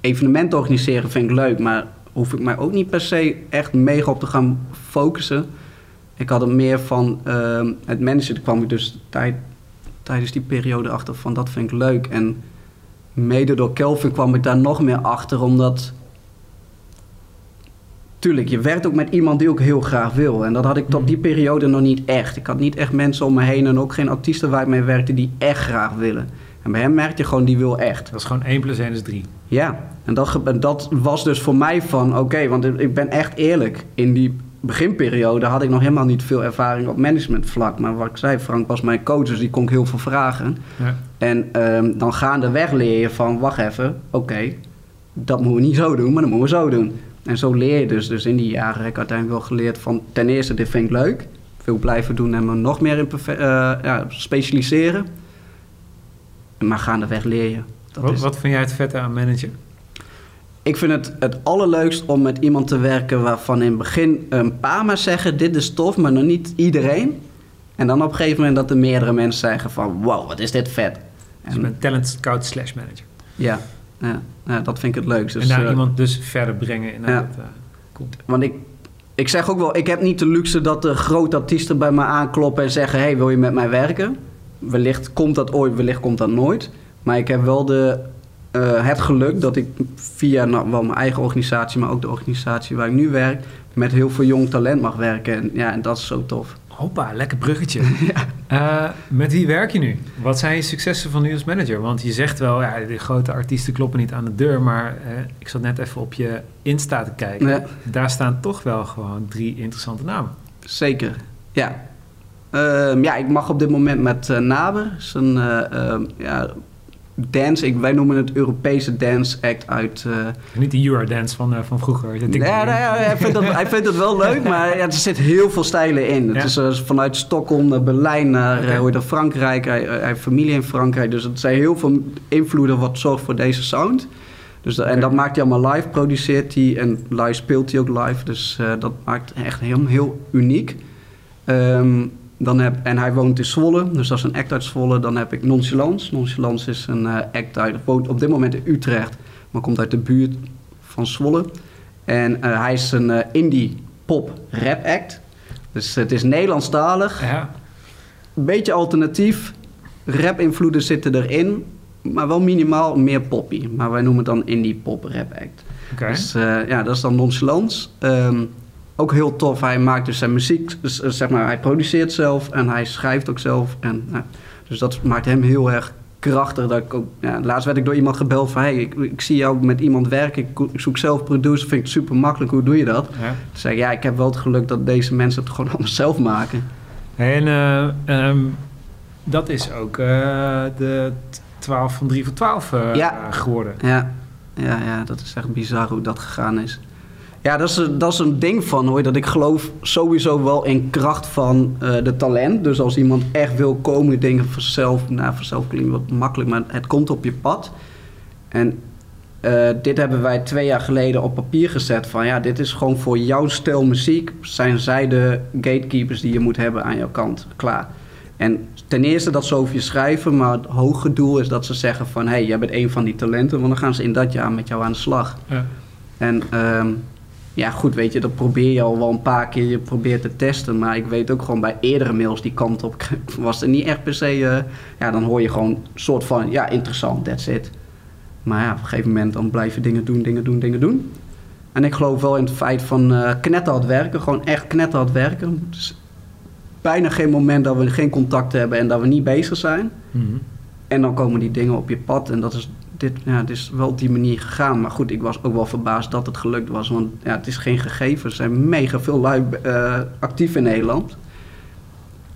Evenementen organiseren vind ik leuk, maar hoef ik mij ook niet per se echt mega op te gaan focussen. Ik had er meer van ehm, het managen. Daar kwam ik dus tijd, tijdens die periode achter van dat vind ik leuk. En mede door Kelvin kwam ik daar nog meer achter, omdat... Tuurlijk, je werkt ook met iemand die ook heel graag wil. En dat had ik tot die periode nog niet echt. Ik had niet echt mensen om me heen en ook geen artiesten waar ik mee werkte die echt graag willen. En bij hem merkte je gewoon, die wil echt. Dat is gewoon 1 plus 1 is 3. Ja, en dat, dat was dus voor mij van, oké, want ik ben echt eerlijk. In die beginperiode had ik nog helemaal niet veel ervaring op managementvlak. Maar wat ik zei, Frank was mijn coach, dus die kon ik heel veel vragen. Ja. En ehm, dan gaandeweg leer je van, wacht even, oké, dat moeten we niet zo doen, maar dat moeten we zo doen. En zo leer je dus. Dus in die jaren heb ik uiteindelijk wel geleerd van, ten eerste, dit vind ik leuk. Veel blijven doen en me nog meer in eh, ja, specialiseren. Maar gaandeweg leer je. Dat Wat, is- wat vind jij het vette aan managen? Ik vind het het allerleukst om met iemand te werken waarvan in het begin een paar maar zeggen: dit is tof, maar nog niet iedereen. En dan op een gegeven moment dat er meerdere mensen zeggen van wow, wat is dit vet. Dus En, bent talent scout slash manager. ja, ja, ja, dat vind ik het leukst. Dus, en daar eh, iemand dus verder brengen. In Ja. dat, eh, cool. Want ik, ik zeg ook wel, ik heb niet de luxe dat de grote artiesten bij me aankloppen en zeggen: hey, wil je met mij werken? Wellicht komt dat ooit, wellicht komt dat nooit. Maar ik heb wel de, eh, het geluk dat ik via nou, wel mijn eigen organisatie, maar ook de organisatie waar ik nu werk, met heel veel jong talent mag werken. En ja, en dat is zo tof. Hoppa, lekker bruggetje. Eh, met wie werk je nu? Wat zijn je successen van nu als manager? Want je zegt wel, ja, de grote artiesten kloppen niet aan de deur. Maar eh, ik zat net even op je Insta te kijken. Ja. Daar staan toch wel gewoon drie interessante namen. Zeker, ja. Ehm, ja, ik mag op dit moment met Naber. Dat is een ja, dance, ik, wij noemen het Europese dance act uit... eh, Niet de Eurodance van, eh, van vroeger. Ja, TikTok. nou ja, hij, vindt dat, hij vindt het wel leuk, maar ja, er zit heel veel stijlen in. Het is eh, vanuit Stockholm naar Berlijn naar hoe dat, Frankrijk. Hij, hij heeft familie in Frankrijk, dus het zijn heel veel invloeden wat zorgt voor deze sound. Dus, dat- En dat maakt hij allemaal live, produceert hij en live speelt hij ook live. Dus dat maakt echt heel, heel uniek. Ehm, dan heb, en hij woont in Zwolle, dus dat is een act uit Zwolle. Dan heb ik Nonchalance. Nonchalance is een eh, act uit, woont op dit moment in Utrecht, maar komt uit de buurt van Zwolle. En eh, hij is een eh, indie pop rap act. Dus het is Nederlandstalig, Ja, beetje alternatief. Rap invloeden zitten erin, maar wel minimaal meer poppy. Maar wij noemen het dan indie pop rap act. oké. Dus ja, dat is dan Nonchalance. Ehm, ook heel tof. Hij maakt dus zijn muziek, dus, eh, zeg maar, hij produceert zelf en hij schrijft ook zelf. En, ja, dus dat maakt hem heel erg krachtig. Dat ik ook, ja, laatst werd ik door iemand gebeld van... hey, ik, ik zie jou met iemand werken, ik, zoek zelf producer, vind ik super makkelijk. Hoe doe je dat? Ja. Toen zei ik, ja, ik heb wel het geluk dat deze mensen het gewoon allemaal zelf maken. En eh, ehm, dat is ook eh, de t- 12 van 3 voor 12 eh, Ja. geworden. Ja, ja, ja, dat is echt bizar hoe dat gegaan is. Ja, dat is, een- dat is een ding van hoor. Dat ik geloof sowieso wel in kracht van eh, de talent. Dus als iemand echt wil komen, dingen vanzelf. Nou, vanzelf klinkt wat makkelijk, maar het komt op je pad. En eh, dit hebben wij twee jaar geleden op papier gezet. Van ja, dit is gewoon voor jouw stijl muziek. Zijn zij de gatekeepers die je moet hebben aan jouw kant. Klaar. En ten eerste dat ze over je schrijven, maar het hoge doel is dat ze zeggen van... hé, hey, jij bent een van die talenten, want dan gaan ze in dat jaar met jou aan de slag. Ja. En ehm, ja, goed, weet je, dat probeer je al wel een paar keer. Je probeert te testen, maar ik weet ook gewoon bij eerdere mails die kant op... was er niet echt per se... eh, ja, dan hoor je gewoon een soort van, ja, interessant, that's it. Maar ja, op een gegeven moment dan blijf je dingen doen, dingen doen, dingen doen. En ik geloof wel in het feit van eh knetterhard werken. Gewoon echt knetterhard werken. Dus bijna geen moment dat we geen contact hebben en dat we niet bezig zijn. Mhm. En dan komen die dingen op je pad. En dat is, dit, ja, het is wel op die manier gegaan. Maar goed, ik was ook wel verbaasd dat het gelukt was. Want ja, het is geen gegeven. Er zijn mega veel lui eh, actief in Nederland.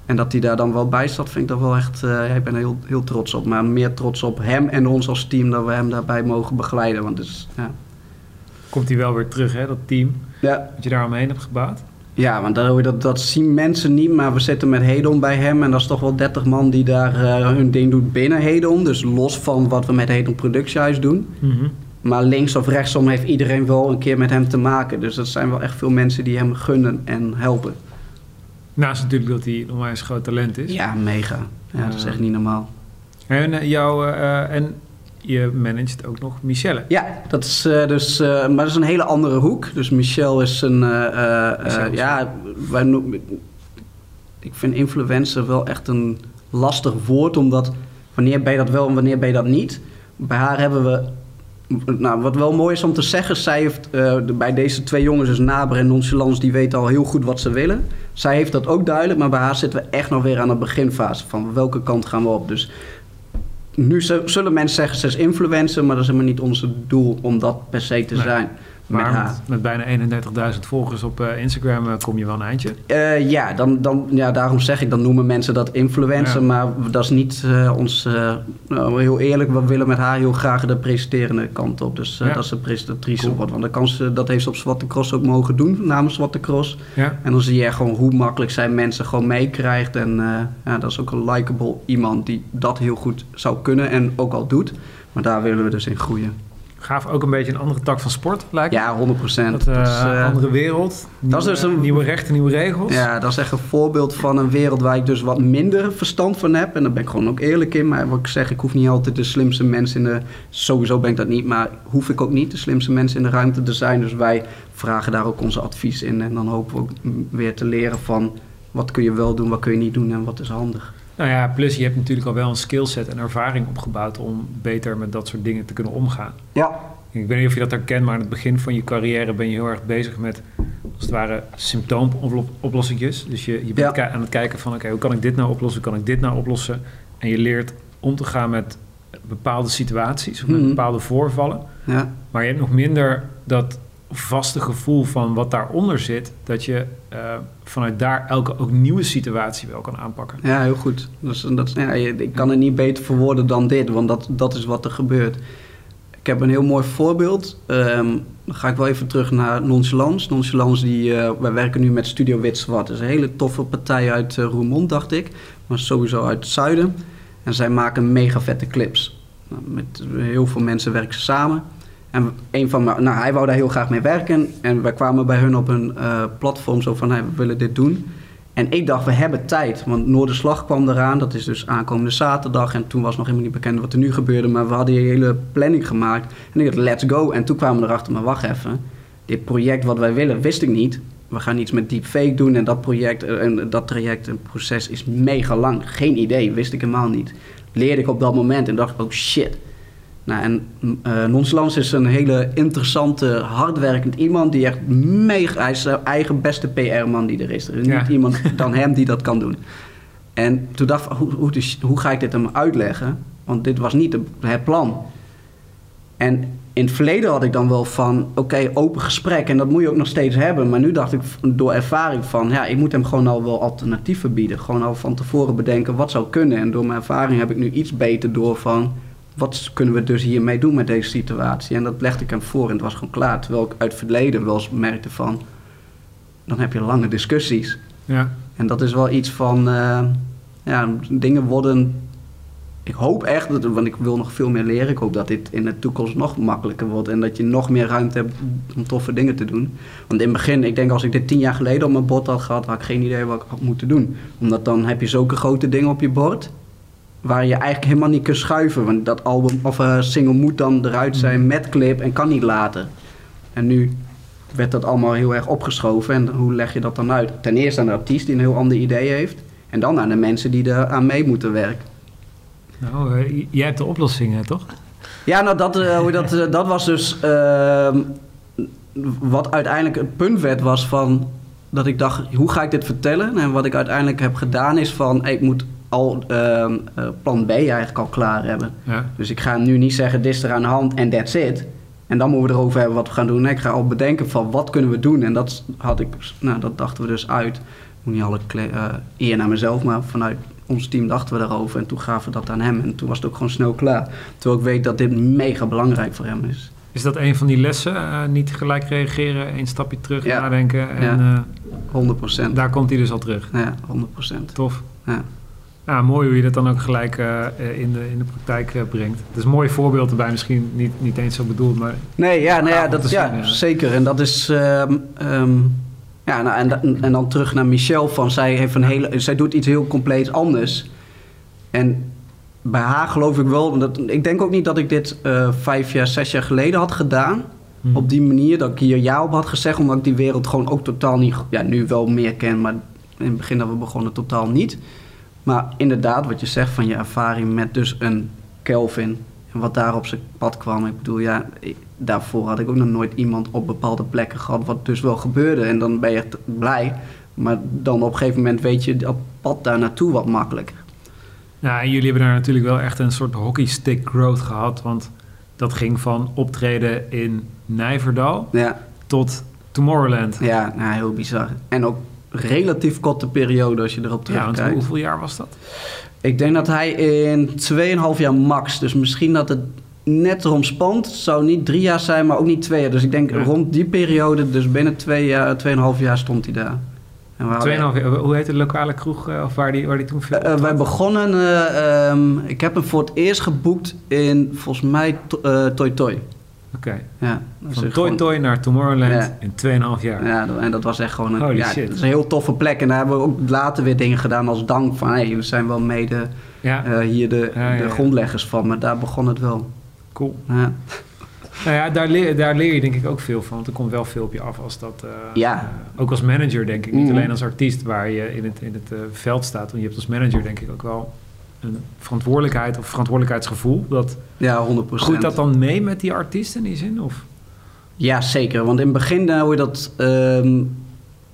En dat hij daar dan wel bij zat, vind ik dat wel echt... eh, ik ben er heel, heel trots op. Maar meer trots op hem en ons als team... dat we hem daarbij mogen begeleiden. Want is, ja... Komt hij wel weer terug, hè, dat team Ja, dat je daar omheen hebt gebouwd? Ja, want dat, dat, dat zien mensen niet, maar we zitten met Hedon bij hem en dat is toch wel 30 man die daar eh, hun ding doet binnen Hedon. Dus los van wat we met Hedon Productiehuis doen. Mhm. Maar links of rechtsom heeft iedereen wel een keer met hem te maken. Dus dat zijn wel echt veel mensen die hem gunnen en helpen. Naast natuurlijk dat hij een onwijs groot talent is. Ja, mega. Ja, dat is echt niet normaal. En, eh, jou, eh, en je managt ook nog Michelle. Ja, dat is eh, dus, eh, maar dat is een hele andere hoek. Dus Michel is een, eh, ja, wij noemen, ik vind influencer wel echt een lastig woord, omdat wanneer ben je dat wel en wanneer ben je dat niet. Bij haar hebben we, nou, wat wel mooi is om te zeggen, zij heeft bij deze twee jongens, dus Naber en Nonchalance, die weten al heel goed wat ze willen. Zij heeft dat ook duidelijk, maar bij haar zitten we echt nog weer aan de beginfase van welke kant gaan we op. Dus nu zullen mensen zeggen ze is influencer, maar dat is helemaal niet ons doel om dat per se te Nee. zijn Maar met, met bijna 31.000 volgers op eh, Instagram eh, kom je wel een eindje. Eh, ja, dan, dan, ja, daarom zeg ik, dan noemen mensen dat influencer, Ja. maar dat is niet ons, nou, heel eerlijk, we willen met haar heel graag de presenterende kant op. Dus Ja. dat ze presentatrice Cool. wordt, want dan kan ze, dat heeft ze op Zwarte Cross ook mogen doen, namens Zwarte Cross. Ja. En dan zie je echt gewoon hoe makkelijk zij mensen gewoon meekrijgt. En ja, dat is ook een likable iemand die dat heel goed zou kunnen en ook al doet. Maar daar willen we dus in groeien. Gaaf ook een beetje een andere tak van sport, lijkt. Ja, 100 procent. Dat, eh, andere wereld. dat is dus een- nieuwe rechten, nieuwe regels. Ja, dat is echt een voorbeeld van een wereld waar ik dus wat minder verstand van heb. En daar ben ik gewoon ook eerlijk in. Maar wat ik zeg, ik hoef niet altijd de slimste mensen in de... Sowieso ben ik dat niet, maar hoef ik ook niet de slimste mensen in de ruimte te zijn. Dus wij vragen daar ook onze advies in. En dan hopen we ook weer te leren van... wat kun je wel doen, wat kun je niet doen en wat is handig. Nou ja, plus je hebt natuurlijk al wel een skillset en ervaring opgebouwd om beter met dat soort dingen te kunnen omgaan. Ja, Ik weet niet of je dat herkent, maar aan het begin van je carrière ben je heel erg bezig met, als het ware, symptoomoplossingjes. Dus je, je bent Ja. aan het kijken van, oké, hoe kan ik dit nou oplossen, hoe kan ik dit nou oplossen? En je leert om te gaan met bepaalde situaties of met Mhm. bepaalde voorvallen. ja, Maar je hebt nog minder dat vaste gevoel van wat daaronder zit, dat je eh, vanuit daar elke ook nieuwe situatie wel kan aanpakken. ja heel goed. Dat, ja, ik kan het niet beter verwoorden dan dit, want dat, dat is wat er gebeurt. Ik heb een heel mooi voorbeeld. Ehm, dan ga ik wel even terug naar Nonchalance. Nonchalance, die, eh, wij werken nu met Studio Wit Zwart. Dat is een hele toffe partij uit eh, Roermond, dacht ik. Maar sowieso uit het zuiden. En zij maken mega vette clips. Nou, met heel veel mensen werken ze samen. En een van mijn, nou, hij wou daar heel graag mee werken. En wij kwamen bij hun op een eh, platform zo van, hey, we willen dit doen. En ik dacht, we hebben tijd. Want Noorderslag kwam eraan. Dat is dus aankomende zaterdag. En toen was nog helemaal niet bekend wat er nu gebeurde. Maar we hadden die hele planning gemaakt. En ik dacht, let's go. En toen kwamen we erachter, maar wacht even. Dit project wat wij willen, wist ik niet. We gaan iets met deepfake doen. En dat project, eh, en dat traject en proces is mega lang. Geen idee, wist ik helemaal niet. Leerde ik op dat moment en dacht oh shit. Nou, en eh Nonchalance is een hele interessante, hardwerkend iemand die echt mega... Hij is zijn eigen beste PR-man die er is. Er is Ja. niet iemand dan hem die dat kan doen. En toen dacht ik, hoe, hoe, dus- hoe ga ik dit hem uitleggen? Want dit was niet het plan. En in het verleden had ik dan wel van, oké, open gesprek. En dat moet je ook nog steeds hebben. Maar nu dacht ik door ervaring van, ja, ik moet hem gewoon al wel alternatieven bieden. Gewoon al van tevoren bedenken wat zou kunnen. En door mijn ervaring heb ik nu iets beter door van, wat kunnen we dus hiermee doen met deze situatie? En dat legde ik hem voor en het was gewoon klaar. Terwijl ik uit het verleden wel eens merkte van, dan heb je lange discussies. Ja. En dat is wel iets van, eh, ja, dingen worden ik hoop echt, dat, want ik wil nog veel meer leren. Ik hoop dat dit in de toekomst nog makkelijker wordt. En dat je nog meer ruimte hebt om toffe dingen te doen. Want in het begin, ik denk als ik dit tien jaar geleden op mijn bord had gehad, had ik geen idee wat ik had moeten doen. Omdat dan heb je zulke grote dingen op je bord. Waar je eigenlijk helemaal niet kunt schuiven. Want dat album of uh, single moet dan eruit zijn met clip en kan niet later. En nu werd dat allemaal heel erg opgeschoven. En hoe leg je dat dan uit? Ten eerste aan de artiest die een heel ander idee heeft. En dan aan de mensen die er aan mee moeten werken. Nou, uh, jij hebt de oplossingen, toch? Ja, nou, dat, uh, dat, uh, dat was dus ehm, wat uiteindelijk het punt werd, was van dat ik dacht, hoe ga ik dit vertellen? En wat ik uiteindelijk heb gedaan is van, ik moet al ehm, plan B eigenlijk al klaar hebben. Ja. Dus ik ga nu niet zeggen, dit is er aan de hand en that's it. En dan moeten we erover hebben wat we gaan doen. Ik ga al bedenken van, wat kunnen we doen? En dat had ik, nou, dat dachten we dus uit. Ik moet niet alle eer naar mezelf, maar vanuit ons team dachten we daarover en toen gaven we dat aan hem. En toen was het ook gewoon snel klaar. Terwijl ik weet dat dit mega belangrijk voor hem is. Is dat een van die lessen? Uh, niet gelijk reageren, een stapje terug ja. nadenken. En, ja, 100%. Uh, daar komt hij dus al terug. Ja, 100%. Tof. Ja. Mooi hoe je dat dan ook gelijk uh, in, de, in de praktijk uh, brengt. Het is een mooi voorbeeld erbij, misschien niet, niet eens zo bedoeld, maar... Nee, ja, nou ja, dat, ja, zeker. En dat is... Um, um, ja, nou, en, en dan terug naar Michelle van zij, heeft een hele, zij doet iets heel compleet anders. En bij haar geloof ik wel, dat, ik denk ook niet dat ik dit uh, vijf jaar, zes jaar geleden had gedaan. Hmm. Op die manier, dat ik hier ja op had gezegd, omdat ik die wereld gewoon ook totaal niet, ja, nu wel meer ken, maar in het begin dat we begonnen totaal niet. Maar inderdaad, wat je zegt van je ervaring met dus een Kelvin en wat daar op zijn pad kwam. Ik bedoel, ja, daarvoor had ik ook nog nooit iemand op bepaalde plekken gehad, wat dus wel gebeurde. En dan ben je blij. Maar dan op een gegeven moment weet je dat pad daar naartoe wat makkelijker. Ja, en jullie hebben daar natuurlijk wel echt een soort hockeystick growth gehad. Want dat ging van optreden in Nijverdal ja. tot Tomorrowland. Ja, nou, heel bizar. En ook relatief korte periode als je erop terugkijkt. Ja, hoeveel jaar was dat? Ik denk dat hij in 2,5 jaar max. Dus misschien dat het net erom spant. Het zou niet drie jaar zijn, maar ook niet twee jaar. Dus ik denk ja. rond die periode, dus binnen twee jaar, 2,5 jaar stond hij daar. Tweeënhalf jaar. Hoe heet de lokale kroeg uh, of waar die, waar die toen veel uh, Wij begonnen, uh, um, ik heb hem voor het eerst geboekt in volgens mij Toy Toy. Oké. Okay. Ja, Van Toy Toy naar Tomorrowland ja. in 2,5 jaar. Ja, en dat was echt gewoon een, Holy ja, shit. dat is een heel toffe plek. En daar hebben we ook later weer dingen gedaan als dank van... hé, hey, we zijn wel mede ja. uh, hier de, de grondleggers van. Maar daar begon het wel. Cool. Ja. Nou ja, daar leer, daar leer je denk ik ook veel van. Want er komt wel veel op je af als dat... eh, Ja. eh, ook als manager denk ik. Niet Mhm. alleen als artiest waar je in het, in het eh, veld staat. Want je hebt als manager denk ik ook wel een verantwoordelijkheid of verantwoordelijkheidsgevoel. Dat, ja, 100%. groeit dat dan mee met die artiest in die zin? Of? Ja, zeker. Want in het begin dan hoor je dat... ehm,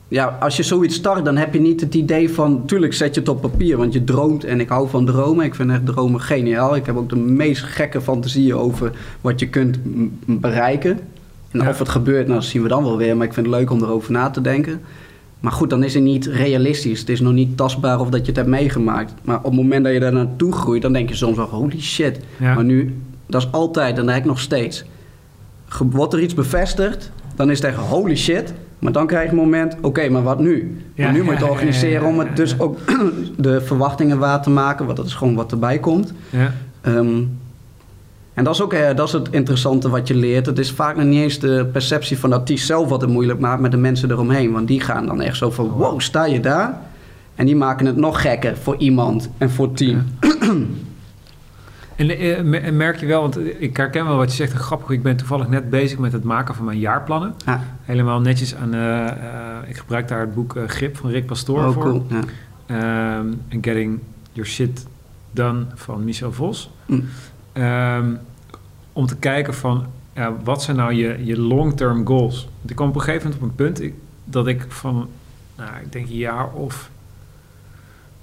ja, als je zoiets start, dan heb je niet het idee van... Tuurlijk zet je het op papier, want je droomt. En ik hou van dromen. Ik vind echt dromen geniaal. Ik heb ook de meest gekke fantasieën over wat je kunt bereiken. En Ja. of het gebeurt, nou, dat zien we dan wel weer. Maar ik vind het leuk om erover na te denken. Maar goed, dan is het niet realistisch. Het is nog niet tastbaar of dat je het hebt meegemaakt. Maar op het moment dat je daar naartoe groeit, dan denk je soms wel... Holy shit. Ja. Maar nu, dat is altijd, en dat heb ik nog steeds. Wordt er iets bevestigd, dan is het echt holy shit. Maar dan krijg je een moment, oké, maar wat nu? Ja, maar nu moet je het organiseren om het dus ook de verwachtingen waar te maken. Want dat is gewoon wat erbij komt. Ja. Ehm, en dat is ook eh, dat is het interessante wat je leert. Het is vaak nog niet eens de perceptie van de artiest zelf wat het moeilijk maakt met de mensen eromheen. Want die gaan dan echt zo van, wow, sta je daar? En die maken het nog gekker voor iemand en voor het team. En eh, en merk je wel, want ik herken wel wat je zegt, grappig. Ik ben toevallig net bezig met het maken van mijn jaarplannen. Ja, Helemaal netjes aan, eh, eh, ik gebruik daar het boek eh, Grip van Rick Pastoor oh, voor. cool. Ja. En Getting Your Shit Done van Michel Vos. Mm. Ehm, om te kijken van, ja, wat zijn nou je, je long-term goals? Want ik kwam op een gegeven moment op een punt ik- dat ik van, nou, ik denk een jaar of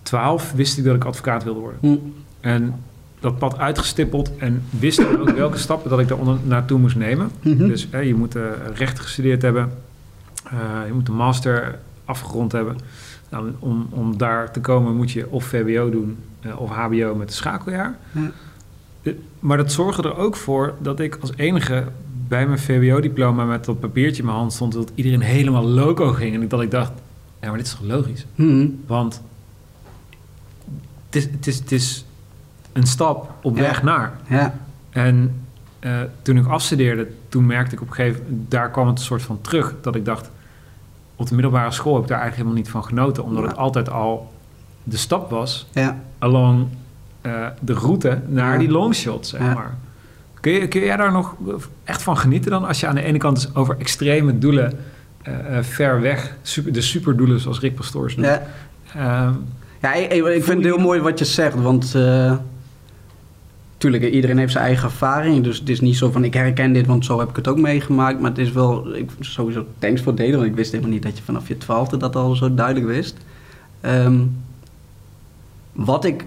twaalf wist ik dat ik advocaat wilde worden. Hm. En dat pad uitgestippeld en wist ik ook welke stappen dat ik daar naartoe moest nemen. Mhm. Dus hè, je moet eh, recht gestudeerd hebben. Eh, je moet een master afgerond hebben. Nou, om, om daar te komen moet je of VWO doen eh, of HBO met een schakeljaar. Ja. Maar dat zorgde er ook voor dat ik als enige bij mijn VWO-diploma met dat papiertje in mijn hand stond... dat iedereen helemaal loco ging. En dat ik dacht, ja, maar dit is toch logisch? Hm. Want het is, het is, het is een stap op Ja. weg naar. Ja, En eh, toen ik afstudeerde, toen merkte ik op een gegeven moment, daar kwam het een soort van terug, dat ik dacht, op de middelbare school heb ik daar eigenlijk helemaal niet van genoten, omdat Ja. het altijd al de stap was ja. along eh, de route naar Ja. die longshot, zeg Ja. maar. Kun, je, kun jij daar nog echt van genieten dan? Als je aan de ene kant dus over extreme doelen eh, eh, ver weg, super, de superdoelen zoals Rick Pastoors noemt. ja. Ehm, Ja, ik, ik- vind het heel mooi wat je zegt, want tuurlijk, iedereen heeft zijn eigen ervaring. Dus het is niet zo van ik herken dit, want zo heb ik het ook meegemaakt. Maar het is wel, ik, sowieso thanks voor het delen, want ik wist helemaal niet dat je vanaf je twaalfde dat al zo duidelijk wist. Ehm, wat ik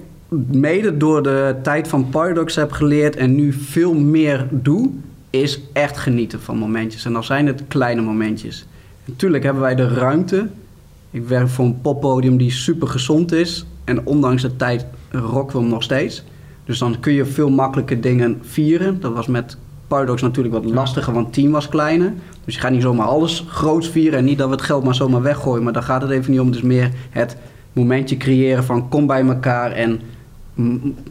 mede door de tijd van Paradox heb geleerd en nu veel meer doe, is echt genieten van momentjes. En dan zijn het kleine momentjes. Natuurlijk hebben wij de ruimte. Ik werk voor een poppodium die super gezond is. En ondanks de tijd rocken we hem nog steeds. Dus dan kun je veel makkelijker dingen vieren. Dat was met Paradox natuurlijk wat lastiger, want het team was kleiner. Dus je gaat niet zomaar alles groots vieren. En niet dat we het geld maar zomaar weggooien. Maar daar gaat het even niet om. Dus meer het momentje creëren van kom bij elkaar en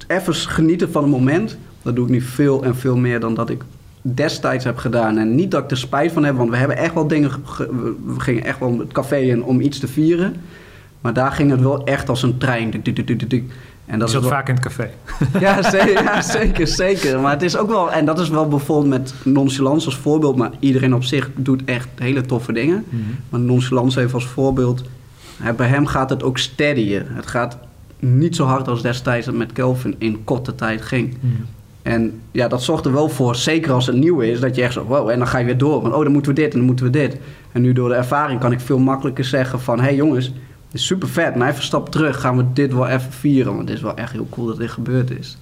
even genieten van het moment. Dat doe ik nu veel en veel meer dan dat ik destijds heb gedaan. En niet dat ik er spijt van heb, want we hebben echt wel dingen. ge- we- gingen echt wel het café in om iets te vieren. Maar daar ging het wel echt als een trein. En je dat zat is wel- vaak in het café. ja, zeker, ja, zeker, zeker. Maar het is ook wel, en dat is wel bijvoorbeeld met nonchalance als voorbeeld, maar iedereen op zich doet echt hele toffe dingen. Maar nonchalance even als voorbeeld, bij hem gaat het ook steadyen. Het gaat niet zo hard als destijds met Kelvin in korte tijd ging. En ja, dat zorgt er wel voor, zeker als het nieuw is, dat je echt zo, wow, en dan ga je weer door. Want, oh, dan moeten we dit en dan moeten we dit. En nu door de ervaring kan ik veel makkelijker zeggen van, hé hey, jongens, is super vet, maar even een stap terug, gaan we dit wel even vieren. Want het is wel echt heel cool dat dit gebeurd is.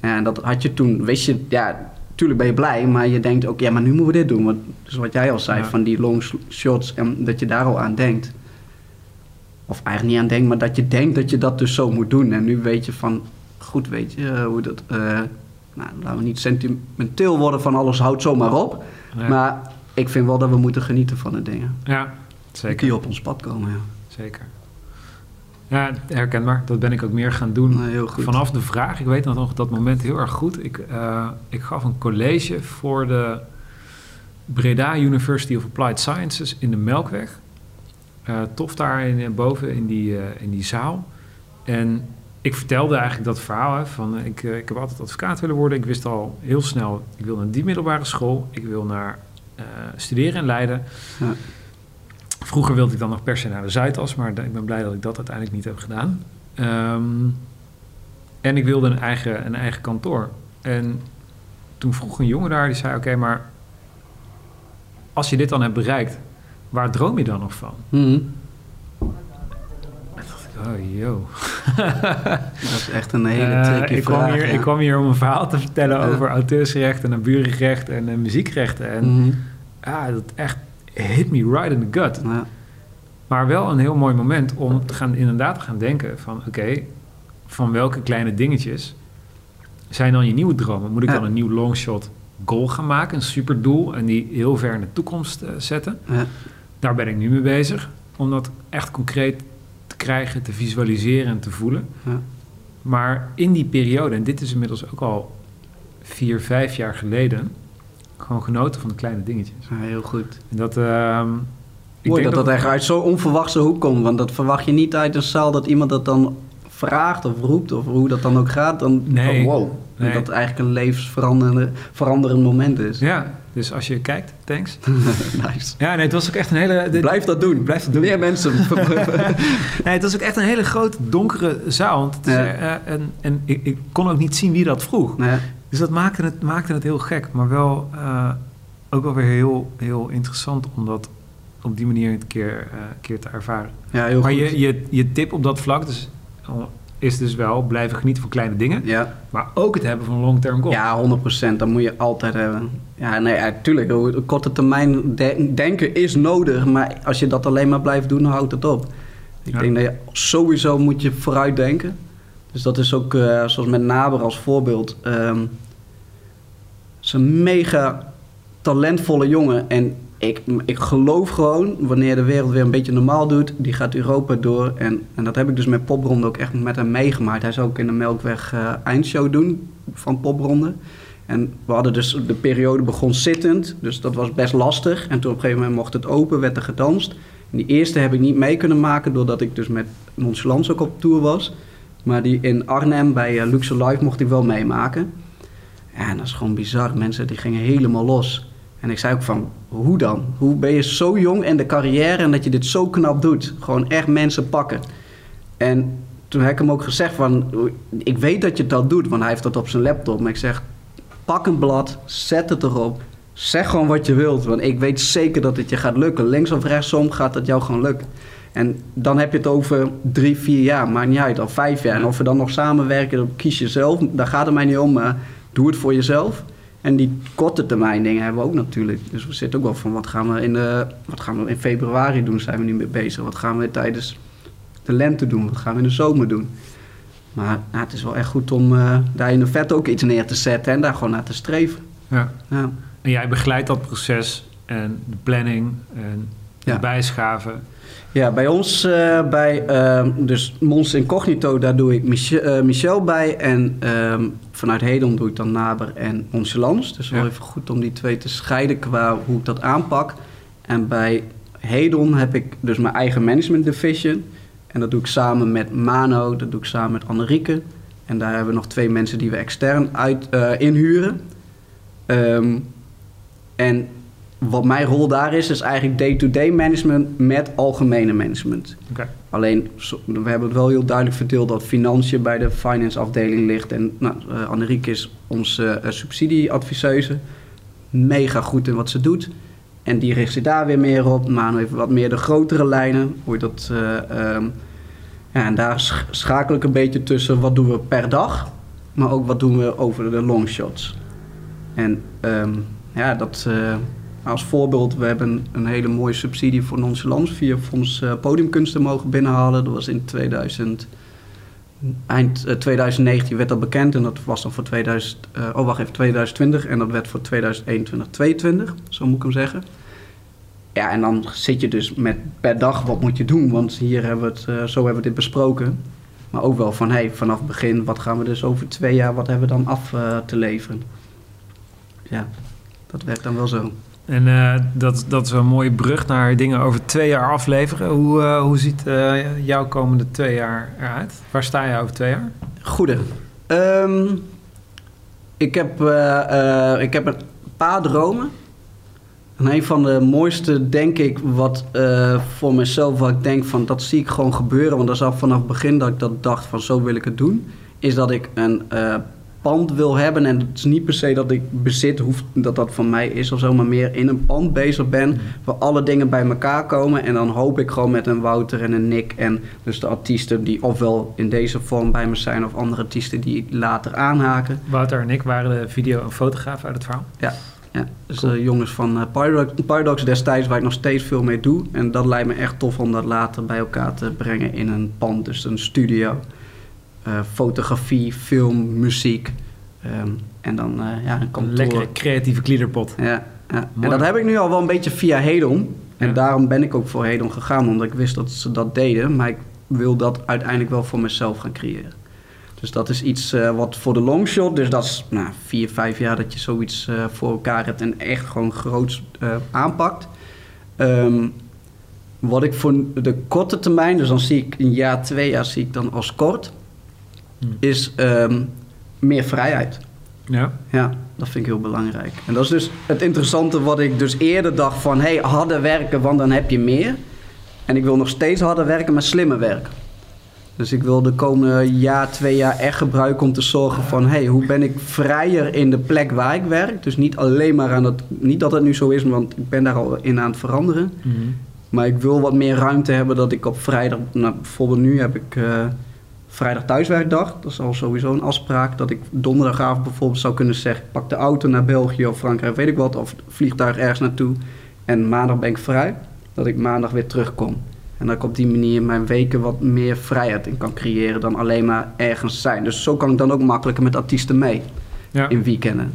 En dat had je toen, wist je, ja, tuurlijk ben je blij, maar je denkt ook, ja, maar nu moeten we dit doen. Want, dus wat jij al zei, Ja. van die long shots, en dat je daar al aan denkt. Of eigenlijk niet aan denkt, maar dat je denkt dat je dat dus zo moet doen. En nu weet je van, goed weet je eh, hoe dat... eh, nou, laten we niet sentimenteel worden van alles houdt zomaar op. Ja. Maar ik vind wel dat we moeten genieten van de dingen. Ja, zeker. Die op ons pad komen, ja. Zeker. Ja, herkenbaar. Dat ben ik ook meer gaan doen heel goed. vanaf de vraag. Ik weet nog dat moment heel erg goed. Ik, eh, ik gaf een college voor de Breda University of Applied Sciences in de Melkweg. Eh, tof daar in, boven in die, eh, in die zaal. En ik vertelde eigenlijk dat verhaal hè, van eh, ik, eh, ik heb altijd advocaat willen worden. Ik wist al heel snel, ik wil naar die middelbare school. Ik wil naar eh, studeren in Leiden. Ja. Vroeger wilde ik dan nog per se naar de Zuidas, maar ik ben blij dat ik dat uiteindelijk niet heb gedaan. Ehm, en ik wilde een eigen, een eigen kantoor. En toen vroeg een jongen daar, die zei: Oké, maar als je dit dan hebt bereikt, waar droom je dan nog van? Ik: Oh, yo. Dat is echt een hele Eh, tricky ik, kwam vraag. hier, ja. ik kwam hier om een verhaal te vertellen Ja. over auteursrecht en naburenrecht en muziekrechten. En ja, dat echt hit me right in the gut. Ja. Maar wel een heel mooi moment om te gaan, inderdaad te gaan denken van... oké, van welke kleine dingetjes zijn dan je nieuwe dromen? Moet ik dan een nieuw longshot goal gaan maken, een superdoel... en die heel ver in de toekomst eh, zetten? Daar ben ik nu mee bezig. Om dat echt concreet te krijgen, te visualiseren en te voelen. Ja. Maar in die periode, en dit is inmiddels ook al vier, vijf jaar geleden... gewoon genoten van de kleine dingetjes. Ja, heel goed. En dat... ehm, ik Mooi denk dat dat echt uit zo'n onverwachte hoek komt. Want dat verwacht je niet uit een zaal dat iemand dat dan vraagt of roept. Of hoe dat dan ook gaat. Dan Nee. van, wow. Nee. dat het eigenlijk een levensveranderend veranderend moment is. Ja, dus als je kijkt, thanks. nice. Ja, nee, het was ook echt een hele... dit- Blijf dat doen. Blijf dat doen. Meer mensen. Nee, het was ook echt een hele grote, donkere zaal. Want het is, Ja. eh, en en ik, ik kon ook niet zien wie dat vroeg. nee. Dus dat maakte het, maakte het heel gek. Maar wel eh, ook wel weer heel, heel interessant om dat op die manier een keer, eh, keer te ervaren. Ja, heel maar goed. je, je, je tip op dat vlak dus, is dus wel blijven genieten van kleine dingen. Ja. Maar ook het hebben van long-term goals. ja, 100%. Dat moet je altijd hebben. Ja, nee, natuurlijk. Ja, korte termijn de- denken is nodig. Maar als je dat alleen maar blijft doen, houdt het op. Ik Ja. denk dat je sowieso moet je vooruit denken. Dus dat is ook, eh, zoals met Naber als voorbeeld. ehm is een mega talentvolle jongen. En ik, ik geloof gewoon, wanneer de wereld weer een beetje normaal doet, die gaat Europa door. En, en dat heb ik dus met Popronde ook echt met hem meegemaakt. Hij zou ook in de Melkweg uh, eindshow doen van Popronde. En we hadden dus, de periode begon zittend, dus dat was best lastig. En toen op een gegeven moment mocht het open, werd er gedanst. Die eerste heb ik niet mee kunnen maken, doordat ik dus met Nonchalance ook op tour was. Maar die in Arnhem bij uh, Luxe Live mocht ik wel meemaken. En dat is gewoon bizar. Mensen die gingen helemaal los. En ik zei ook van, hoe dan? Hoe ben je zo jong in de carrière en dat je dit zo knap doet? Gewoon echt mensen pakken. En toen heb ik hem ook gezegd van, ik weet dat je al doet, want hij heeft dat op zijn laptop. Maar ik zeg, pak een blad, zet het erop, zeg gewoon wat je wilt. Want ik weet zeker dat het je gaat lukken. Links of rechtsom gaat dat jou gewoon lukken. En dan heb je het over drie, vier jaar, maakt niet uit, al vijf jaar. En of we dan nog samenwerken, dan kies je zelf. Daar gaat het mij niet om, maar doe het voor jezelf. En die korte termijn dingen hebben we ook natuurlijk. Dus we zitten ook wel van wat gaan we in, de, wat gaan we in februari doen, zijn we nu mee bezig. Wat gaan we tijdens de lente doen, wat gaan we in de zomer doen. Maar nou, het is wel echt goed om uh, daar in de vet ook iets neer te zetten en daar gewoon naar te streven. Ja. ja. En jij begeleidt dat proces en de planning en de ja. bijschaven. Ja, bij ons, uh, bij uh, dus Mons Incognito, daar doe ik Michel, uh, Michel bij. En ehm, vanuit Hedon doe ik dan Naber en Oncelans. Dus wel even goed om die twee te scheiden qua hoe ik dat aanpak. En bij Hedon heb ik dus mijn eigen management division. En dat doe ik samen met Mano, dat doe ik samen met Annerieke. En daar hebben we nog twee mensen die we extern uit, uh, inhuren. Um, en wat mijn rol daar is, is eigenlijk day-to-day management met algemene management. Okay. Alleen, we hebben het wel heel duidelijk verdeeld dat financiën bij de finance afdeling ligt. En nou, uh, is onze uh, subsidieadviseuse. Mega goed in wat ze doet. En die richt zich daar weer meer op. Manu heeft wat meer de grotere lijnen. Hoe je dat, uh, um, ja, en daar schakel ik een beetje tussen wat doen we per dag. Maar ook wat doen we over de longshots. En um, ja, dat... Als voorbeeld, we hebben een hele mooie subsidie voor nonchalance via Fonds uh, Podiumkunsten mogen binnenhalen. Dat was in 2000, eind uh, 2019 werd dat bekend en dat was dan voor 2000, uh, oh wacht even, 2020 en dat werd voor 2021, 2022, zo moet ik hem zeggen. Ja, en dan zit je dus met per dag wat moet je doen, want hier hebben we het, zo hebben we dit besproken. Maar ook wel van, hey, vanaf het begin, wat gaan we dus over twee jaar, wat hebben we dan af te leveren? Ja, dat werkt dan wel zo. En uh, dat, dat is een mooie brug naar dingen over twee jaar afleveren. Hoe, uh, hoe ziet uh, jouw komende twee jaar eruit? Waar sta je over twee jaar? Goede. Um, ik, heb, ik heb een paar dromen. En een van de mooiste, denk ik, wat voor mezelf, wat ik denk van dat zie ik gewoon gebeuren. Want dat is al vanaf het begin dat ik dat dacht van zo wil ik het doen. Is dat ik een pand wil hebben. En het is niet per se dat ik bezit, hoeft, dat dat van mij is of zo, maar meer in een pand bezig ben. Mm. Waar alle dingen bij elkaar komen. En dan hoop ik gewoon met een Wouter en een Nick. En dus de artiesten die ofwel in deze vorm bij me zijn, of andere artiesten die later aanhaken. Wouter en Nick waren de video- en fotograaf uit het verhaal. Ja. Ja, dus de jongens van uh, Pyrox, Pyrox destijds, waar ik nog steeds veel mee doe. En dat lijkt me echt tof om dat later bij elkaar te brengen in een pand, dus een studio. Uh, fotografie, film, muziek. Um, en dan uh, ja, een kantoor. Een lekkere creatieve gliederpot. Ja, ja. en dat heb ik nu al wel een beetje via Hedon. En ja. daarom ben ik ook voor Hedon gegaan, omdat ik wist dat ze dat deden. Maar ik wil dat uiteindelijk wel voor mezelf gaan creëren. Dus dat is iets uh, wat voor de longshot, dus dat is nou, vier, vijf jaar dat je zoiets uh, voor elkaar hebt en echt gewoon groot aanpakt. Um, wat ik voor de korte termijn, dus dan zie ik een jaar, twee jaar zie ik dan als kort hmm. is um, meer vrijheid. Ja. Ja, dat vind ik heel belangrijk. En dat is dus het interessante wat ik dus eerder dacht van... hé, hey, harder werken, want dan heb je meer. En ik wil nog steeds harder werken, maar slimmer werken. Dus ik wil de komende jaar, twee jaar echt gebruiken om te zorgen van... hé, hey, hoe ben ik vrijer in de plek waar ik werk? Dus niet alleen maar aan het... Niet dat het nu zo is, want ik ben daar al in aan het veranderen. Mm -hmm. Maar ik wil wat meer ruimte hebben dat ik op vrijdag... Nou, bijvoorbeeld nu heb ik... Uh, vrijdag thuiswerkdag. Dat is al sowieso een afspraak. Dat ik donderdagavond bijvoorbeeld zou kunnen zeggen... pak de auto naar België of Frankrijk, weet ik wat. Of vliegtuig ergens naartoe. En maandag ben ik vrij. Dat ik maandag weer terugkom. En dat ik op die manier mijn weken wat meer vrijheid in kan creëren... dan alleen maar ergens zijn. Dus zo kan ik dan ook makkelijker met artiesten mee. Ja. In weekenden.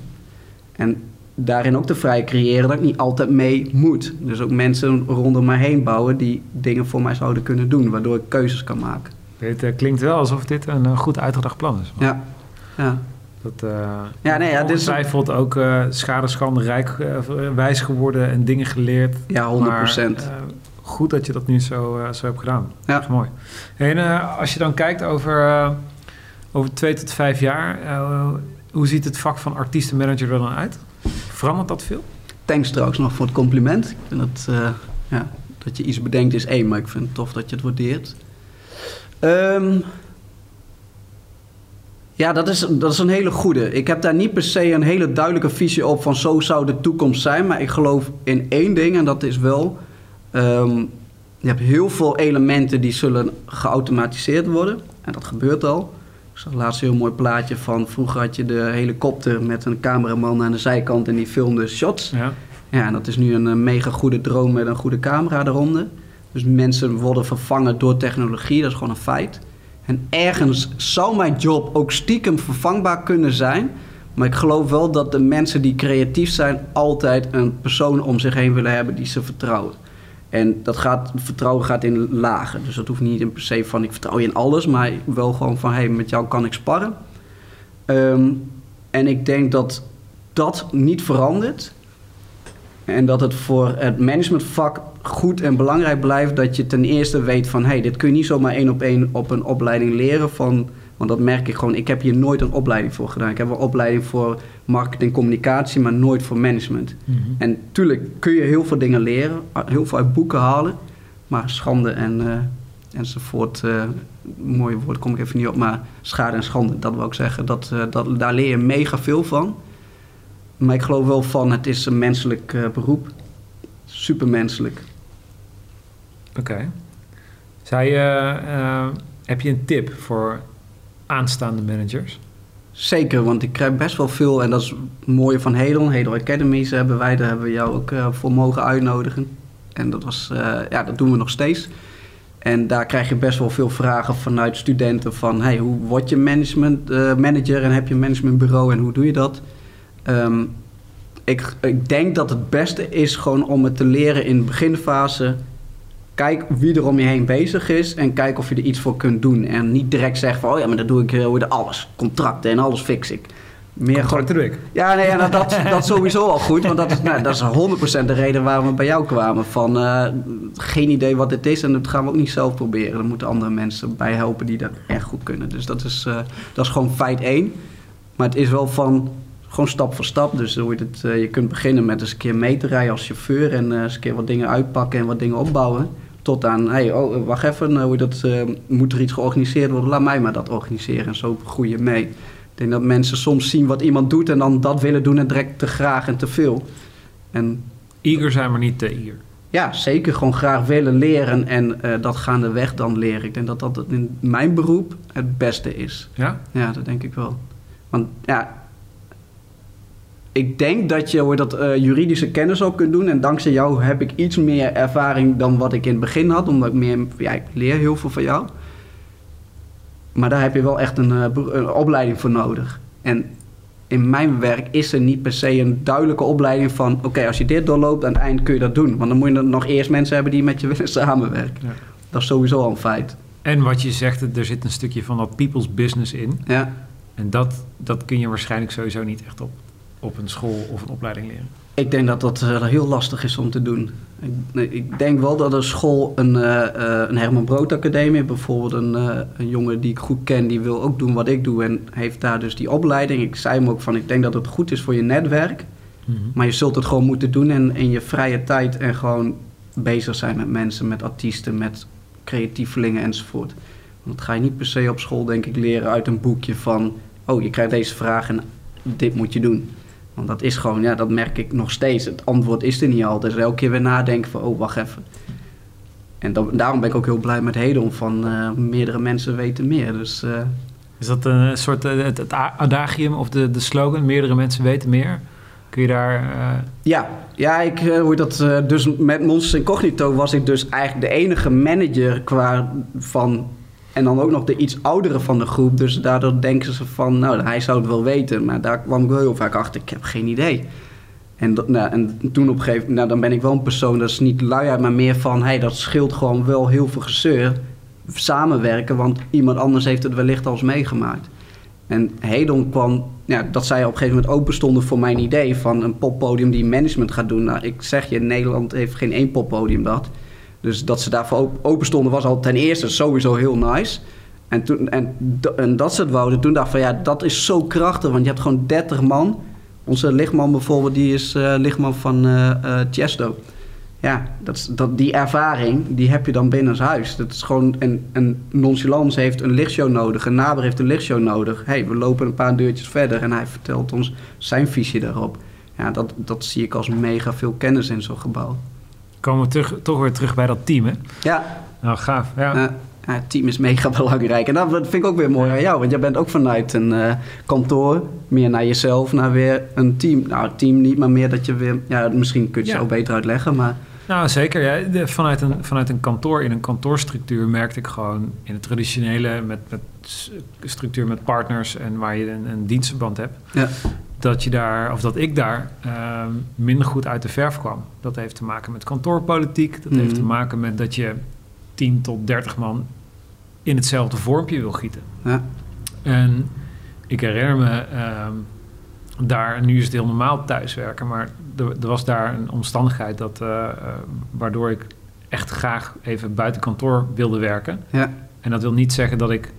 En daarin ook de vrijheid creëren dat ik niet altijd mee moet. Dus ook mensen rondom mij heen bouwen die dingen voor mij zouden kunnen doen, waardoor ik keuzes kan maken. Het uh, klinkt wel alsof dit een uh, goed uitgedacht plan is. Ja, ja. Dat, uh, ja, nee, ja, ongetwijfeld ook uh, schade, schande, rijk wijs geworden en dingen geleerd. Ja, 100 Maar, goed dat je dat nu zo, zo hebt gedaan. Ja. Dat is mooi. En als je dan kijkt over, over twee tot vijf jaar, hoe ziet het vak van artiestenmanager er dan uit? Verandert dat veel? Thanks trouwens nog voor het compliment. Ik vind dat, ja, dat je iets bedenkt is één, maar ik vind het tof dat je het waardeert. Um, ja, dat is, dat is een hele goede. Ik heb daar niet per se een hele duidelijke visie op van zo zou de toekomst zijn. Maar ik geloof in één ding en dat is wel... Um, je hebt heel veel elementen die zullen geautomatiseerd worden. En dat gebeurt al. Ik zag laatst een heel mooi plaatje van... Vroeger had je de helikopter met een cameraman aan de zijkant en die filmde shots. Ja. Ja, en dat is nu een mega goede drone met een goede camera eronder. Dus mensen worden vervangen door technologie, dat is gewoon een feit. En ergens zou mijn job ook stiekem vervangbaar kunnen zijn. Maar ik geloof wel dat de mensen die creatief zijn altijd een persoon om zich heen willen hebben die ze vertrouwen. En dat gaat, vertrouwen gaat in lagen. Dus dat hoeft niet in per se van ik vertrouw je in alles, maar wel gewoon van hé, hey, met jou kan ik sparren. Um, en ik denk dat dat niet verandert. En dat het voor het managementvak goed en belangrijk blijft dat je ten eerste weet van... hé, hey, dit kun je niet zomaar één op één op een opleiding leren van... Want dat merk ik gewoon. Ik heb hier nooit een opleiding voor gedaan. Ik heb een opleiding voor marketing communicatie, maar nooit voor management. Mhm. En tuurlijk kun je heel veel dingen leren, heel veel uit boeken halen. Maar schande en, uh, enzovoort, uh, mooie woord kom ik even niet op, maar schade en schande, dat wil ik zeggen. Dat, uh, dat, daar leer je mega veel van. Maar ik geloof wel van, het is een menselijk uh, beroep. Supermenselijk. Oké. Okay. Zij, uh, heb je een tip voor aanstaande managers? Zeker, want ik krijg best wel veel, en dat is het mooie van Hedel. Hedel Academies hebben wij, daar hebben we jou ook voor mogen uitnodigen. En dat, was, ja, dat doen we nog steeds. En daar krijg je best wel veel vragen vanuit studenten van... Hey, hoe word je management, manager en heb je een managementbureau en hoe doe je dat? Um, ik, ik, denk dat het beste is gewoon om het te leren in de beginfase. Kijk wie er om je heen bezig is en kijk of je er iets voor kunt doen. En niet direct zeggen van, oh ja, maar dat doe ik uh, alles. Contracten en alles fix ik. Meer Contracten doe ik. Ja, nee, nou, dat, dat sowieso al goed. Want dat is, nou, dat is 100% de reden waarom we bij jou kwamen. Van uh, geen idee wat dit is en dat gaan we ook niet zelf proberen. Er moeten andere mensen bij helpen die dat echt goed kunnen. Dus dat is, uh, dat is gewoon feit 1. Maar het is wel van gewoon stap voor stap. Dus hoe je, het, uh, je kunt beginnen met eens een keer mee te rijden als chauffeur en uh, eens een keer wat dingen uitpakken en wat dingen opbouwen. Tot aan, hey, oh, wacht even, uh, hoe dat, moet er iets georganiseerd worden? Laat mij maar dat organiseren. En zo groei je mee. Ik denk dat mensen soms zien wat iemand doet en dan dat willen doen en direct te graag en te veel. En, eager zijn, maar niet te eager. Ja, zeker. Gewoon graag willen leren en dat gaandeweg dan leren. Ik denk dat dat in mijn beroep het beste is. Ja? Ja, dat denk ik wel. Want ja, ik denk dat je dat uh, juridische kennis ook kunt doen. En dankzij jou heb ik iets meer ervaring dan wat ik in het begin had. Omdat ik meer, ja, ik leer heel veel van jou. Maar daar heb je wel echt een, een opleiding voor nodig. En in mijn werk is er niet per se een duidelijke opleiding van... oké, okay, als je dit doorloopt, aan het eind kun je dat doen. Want dan moet je nog eerst mensen hebben die met je willen samenwerken. Ja. Dat is sowieso al een feit. En wat je zegt, er zit een stukje van dat people's business in. Ja. En dat, dat kun je waarschijnlijk sowieso niet echt op op een school of een opleiding leren? Ik denk dat dat uh, heel lastig is om te doen. Ik, ik denk wel dat een school, een, uh, een Herman Brood Academie, bijvoorbeeld een, uh, een jongen die ik goed ken, die wil ook doen wat ik doe en heeft daar dus die opleiding. Ik zei hem ook van, ik denk dat het goed is voor je netwerk, mm-hmm. maar je zult het gewoon moeten doen in, in je vrije tijd en gewoon bezig zijn met mensen, met artiesten, met creatievelingen enzovoort. Want dat ga je niet per se op school, denk ik, leren uit een boekje van, oh, je krijgt deze vraag en dit moet je doen. Want dat is gewoon, ja, dat merk ik nog steeds. Het antwoord is er niet altijd. Dus elke keer weer nadenken van, oh, wacht even. En dan, daarom ben ik ook heel blij met Hedon van uh, meerdere mensen weten meer. Dus, uh, is dat een soort uh, het, het, adagium of de, de slogan, meerdere mensen weten meer? Kun je daar... Ja, ja ik, hoe dat, dus met Monsters Incognito was ik dus eigenlijk de enige manager qua van en dan ook nog de iets oudere van de groep. Dus daardoor denken ze van, nou, hij zou het wel weten. Maar daar kwam ik wel heel vaak achter, ik heb geen idee. En, nou, en toen op een gegeven moment, nou, dan ben ik wel een persoon, dat is niet luiheid, maar meer van, hey, dat scheelt gewoon wel heel veel gezeur. Samenwerken, want iemand anders heeft het wellicht al eens meegemaakt. En Hedon kwam, dat zij op een gegeven moment open stonden voor mijn idee van een poppodium die management gaat doen. Nou, ik zeg je, Nederland heeft geen één poppodium dat. Dus dat ze daarvoor op- open stonden was al ten eerste sowieso heel nice. En, toen, en, en dat ze het wouden, toen dacht ik van ja, dat is zo krachtig, want je hebt gewoon 30 man. Onze lichtman bijvoorbeeld, die is eh, lichtman van eh eh, Chesto. Ja, dat, dat, die ervaring, die heb je dan binnen huis. Dat is gewoon, en, en Nonchalance heeft een lichtshow nodig, een naber heeft een lichtshow nodig. hey, we lopen een paar deurtjes verder en hij vertelt ons zijn visie daarop. Ja, dat, dat zie ik als mega veel kennis in zo'n gebouw. Komen we terug, toch weer terug bij dat team, hè? Ja, Nou, gaaf. Ja. ja, het team is mega belangrijk. En dat vind ik ook weer mooi aan jou. Want jij bent ook vanuit een eh, kantoor meer naar jezelf, naar weer een team. Nou, team niet, maar meer dat je weer... Ja, misschien kun je het Ja. zo beter uitleggen, maar... Nou, zeker. Ja. De- vanuit, een, vanuit een kantoor, in een kantoorstructuur, merkte ik gewoon in het traditionele met, met structuur met partners en waar je een, een dienstverband hebt, Ja, dat je daar, of dat ik daar ehm, minder goed uit de verf kwam. Dat heeft te maken met kantoorpolitiek. Dat heeft Mhm. te maken met dat je 10 tot 30 man in hetzelfde vormpje wil gieten. ja, En ik herinner me ehm, daar, nu is het heel normaal thuiswerken, maar er, er was daar een omstandigheid dat, eh, eh, waardoor ik echt graag even buiten kantoor wilde werken. ja, En dat wil niet zeggen dat ik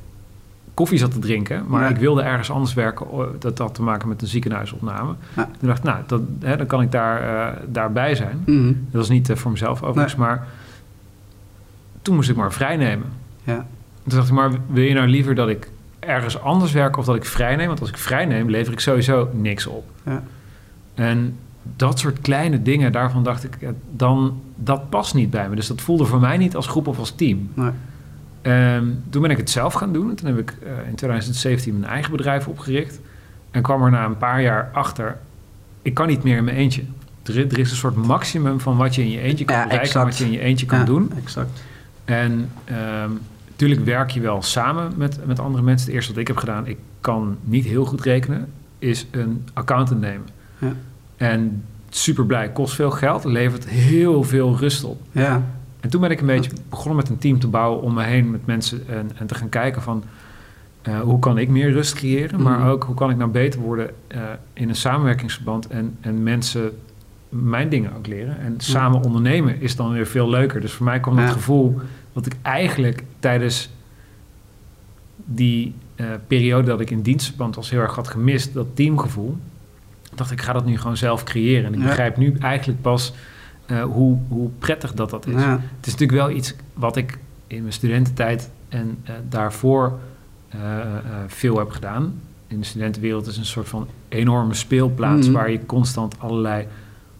koffie zat te drinken, maar ik wilde ergens anders werken. Dat had te maken met een ziekenhuisopname. Ja. Toen dacht ik, nou, dat, hè, dan kan ik daar, eh, daarbij zijn. mhm, Dat was niet eh, voor mezelf overigens, maar toen moest ik maar vrij nemen. ja, Toen dacht ik, maar wil je nou liever dat ik ergens anders werk of dat ik vrij neem? Want als ik vrij neem, lever ik sowieso niks op. ja, En dat soort kleine dingen, daarvan dacht ik, ja, dan, dat past niet bij me. Dus dat voelde voor mij niet als groep of als team. nee, Ehm, toen ben ik het zelf gaan doen. Toen heb ik eh, in 2017 mijn eigen bedrijf opgericht. En kwam er na een paar jaar achter, ik kan niet meer in mijn eentje. Er, is- er is een soort maximum van wat je in je eentje kan Ja, bereiken, exact. wat je in je eentje kan ja, doen. exact. En ehm, natuurlijk werk je wel samen met, met andere mensen. Het eerste wat ik heb gedaan, ik kan niet heel goed rekenen, is een accountant nemen. Ja. En super blij, kost veel geld, levert heel veel rust op. Ja, En toen ben ik een beetje begonnen met een team te bouwen om me heen met mensen en, en te gaan kijken van eh, hoe kan ik meer rust creëren, maar Mhm. ook hoe kan ik nou beter worden eh, in een samenwerkingsverband en, en mensen mijn dingen ook leren. En samen ondernemen is dan weer veel leuker. Dus voor mij kwam dat Ja. gevoel wat ik eigenlijk tijdens die eh, periode dat ik in dienstverband was heel erg had gemist, dat teamgevoel. Dacht ik, ik ga dat nu gewoon zelf creëren. En ik Ja. begrijp nu eigenlijk pas eh, hoe, hoe prettig dat dat is. ja, Het is natuurlijk wel iets wat ik in mijn studententijd en eh, daarvoor eh, veel heb gedaan. In de studentenwereld is een soort van enorme speelplaats Mhm. waar je constant allerlei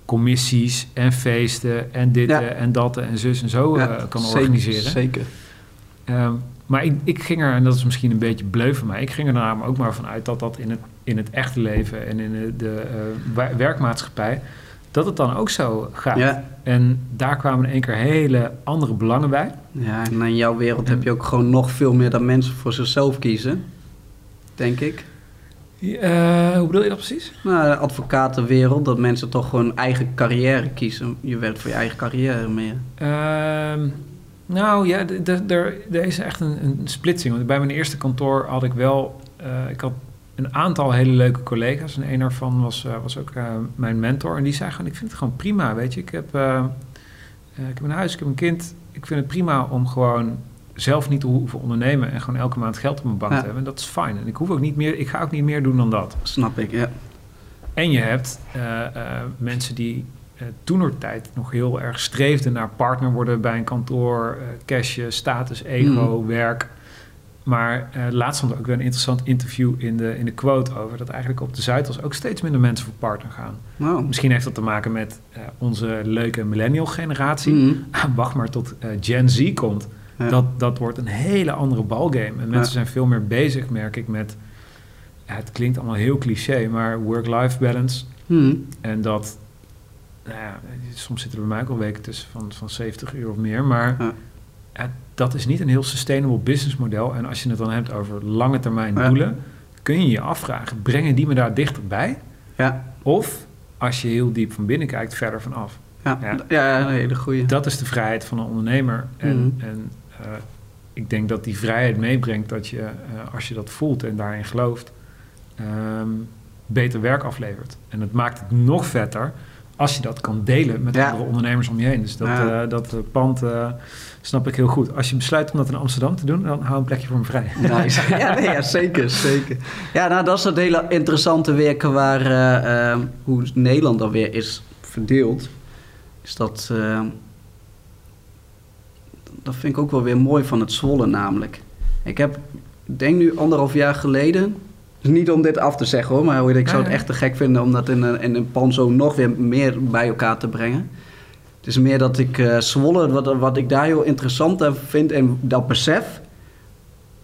commissies en feesten en dit Ja. en dat en zus en zo ja, kan zeker, organiseren. Zeker. Ehm, maar ik, ik ging er, en dat is misschien een beetje bleu van mij, ik ging er namelijk ook maar vanuit dat dat in het, in het echte leven en in de, de werkmaatschappij, dat het dan ook zo gaat. Ja, En daar kwamen in één keer hele andere belangen bij. ja, en in jouw wereld heb je ook gewoon nog veel meer dan mensen voor zichzelf kiezen. Denk ik. Eh, hoe bedoel je dat precies? Nou, de advocatenwereld, dat mensen toch gewoon eigen carrière kiezen. Je werkt voor je eigen carrière meer. Ehm, nou ja, er er is echt een, een splitsing. Want bij mijn eerste kantoor had ik wel... eh, ik had een aantal hele leuke collega's. En een daarvan was, eh, was ook eh, mijn mentor. En die zei gewoon, ik vind het gewoon prima, weet je. Ik heb, eh, ik heb een huis, ik heb een kind. Ik vind het prima om gewoon zelf niet te hoeven ondernemen... en gewoon elke maand geld op mijn bank Ja. te hebben. En dat is fijn. En ik, hoef ook niet meer, ik ga ook niet meer doen dan dat. Snap ik, ja. En je hebt eh, eh, mensen die eh toenertijd nog heel erg streefden naar partner worden bij een kantoor, cashje, status, ego, Mm. werk. Maar eh, laatst stond er ook weer een interessant interview in de, in de quote over dat eigenlijk op de Zuidas ook steeds minder mensen voor partner gaan. Misschien heeft dat te maken met eh, onze leuke millennial generatie. mhm. Wacht maar tot eh, Gen Z komt. Ja. Dat, dat wordt een hele andere balgame. En mensen Ja. zijn veel meer bezig, merk ik, met... Ja, het klinkt allemaal heel cliché, maar work-life balance. Mhm. En dat... Nou ja, soms zitten er bij mij ook al weken tussen van, van 70 uur of meer. Maar Ja. Dat is niet een heel sustainable businessmodel. En als je het dan hebt over lange termijn Ja. doelen... kun je je afvragen, brengen die me daar dichterbij? Ja, Of als je heel diep van binnen kijkt, verder vanaf. Ja, Ja. ja. een hele goeie. Dat is de vrijheid van een ondernemer. En, Mhm. en eh, ik denk dat die vrijheid meebrengt dat je, eh, als je dat voelt en daarin gelooft, ehm, beter werk aflevert. En het maakt het nog vetter als je dat kan delen met andere ondernemers om je heen. Dus dat, eh, dat eh, pand eh, snap ik heel goed. Als je besluit om dat in Amsterdam te doen, dan hou een plekje voor me vrij. Nice. ja, nee, ja, zeker, zeker. Ja, nou, dat is het hele interessante werken waar hoe Nederland dan weer is verdeeld. Is dat, dat vind ik ook wel weer mooi van het Zwolle namelijk. Ik heb, ik denk nu anderhalf jaar geleden, dus niet om dit af te zeggen hoor, maar ik zou het echt te gek vinden om dat in een, in een pan zo nog weer meer bij elkaar te brengen. Het is meer dat ik eh Zwolle, wat, wat ik daar heel interessant aan vind en dat besef,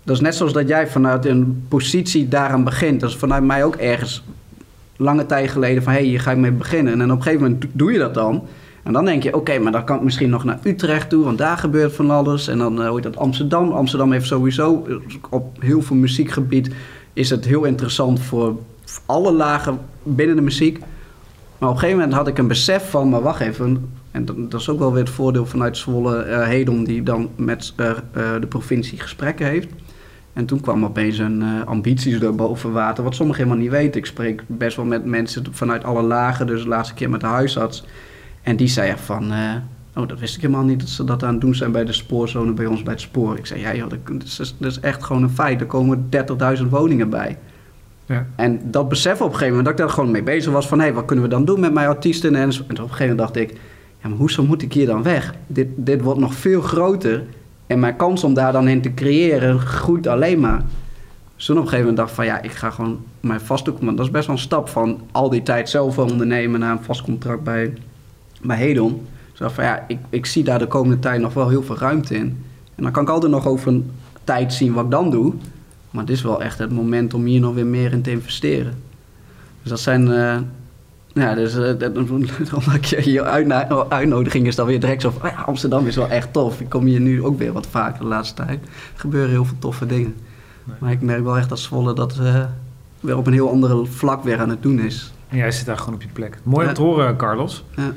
dat is net zoals dat jij vanuit een positie daaraan begint. Dat is vanuit mij ook ergens lange tijd geleden van... hé, hey, hier ga ik mee beginnen. En op een gegeven moment do- doe je dat dan. En dan denk je, oké, maar dan kan ik misschien nog naar Utrecht toe... want daar gebeurt van alles. En dan uh, hoe heet dat Amsterdam. Amsterdam heeft sowieso eh, op heel veel muziekgebied... is het heel interessant voor alle lagen binnen de muziek. Maar op een gegeven moment had ik een besef van... maar wacht even, en dat, is ook wel weer het voordeel vanuit Zwolle eh Hedon... die dan met eh, eh, de provincie gesprekken heeft... En toen kwam opeens een uh, ambities boven water, wat sommigen helemaal niet weten. Ik spreek best wel met mensen vanuit alle lagen, dus de laatste keer met de huisarts. En die zei van, uh, oh dat wist ik helemaal niet dat ze dat aan het doen zijn bij de spoorzone bij ons bij het spoor. Ik zei, ja joh, dat, is, dat is echt gewoon een feit, er komen 30.000 woningen bij. Ja. En dat besef op een gegeven moment, dat ik daar gewoon mee bezig was van, hé, hey, wat kunnen we dan doen met mijn artiesten? En, en op een gegeven moment dacht ik, ja maar hoezo moet ik hier dan weg? Dit, dit wordt nog veel groter. En mijn kans om daar dan in te creëren groeit alleen maar. Dus toen op een gegeven moment dacht ik van ja, ik ga gewoon mijn vastdoek. Want dat is best wel een stap van al die tijd zelf ondernemen naar een vast contract bij, bij Hedon. Dus van ja, ik, ik zie daar de komende tijd nog wel heel veel ruimte in. En dan kan ik altijd nog over een tijd zien wat ik dan doe. Maar dit is wel echt het moment om hier nog weer meer in te investeren. Dus dat zijn. Uh, ja, dus uh, omdat je uitno uitnodiging is dan weer direct zo van... Oh ja, Amsterdam is wel echt tof. Ik kom hier nu ook weer wat vaker de laatste tijd. Er gebeuren heel veel toffe dingen. Nee. Maar ik merk wel echt dat Zwolle dat uh, weer op een heel andere vlak weer aan het doen is. En jij zit daar gewoon op je plek. Mooi ja. om te horen, Carlos. Ja.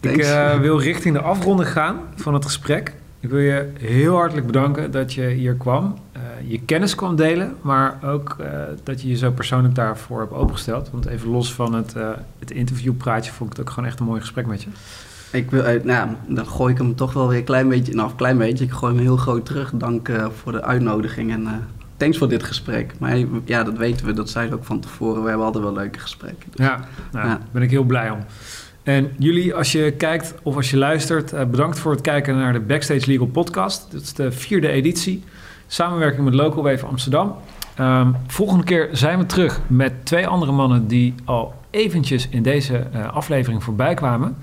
Ik uh, wil richting de afronding gaan van het gesprek. Ik wil je heel hartelijk bedanken dat je hier kwam. Uh, je kennis kwam delen, maar ook uh, dat je je zo persoonlijk daarvoor hebt opengesteld. Want even los van het, uh, het interviewpraatje vond ik het ook gewoon echt een mooi gesprek met je. Ik wil, nou, dan gooi ik hem toch wel weer een klein beetje, nou, een klein beetje, ik gooi hem heel groot terug. Dank voor de uitnodiging en thanks voor dit gesprek. Maar ja, dat weten we, dat zei je ook van tevoren. We hebben altijd wel leuke gesprekken. Dus, ja, nou, ja, daar ben ik heel blij om. En jullie, als je kijkt of als je luistert, uh, bedankt voor het kijken naar de Backstage Legal podcast. Dit is de vierde editie. Samenwerking met Local Wave Amsterdam. Um, volgende keer zijn we terug met twee andere mannen die al eventjes in deze uh, aflevering voorbij kwamen.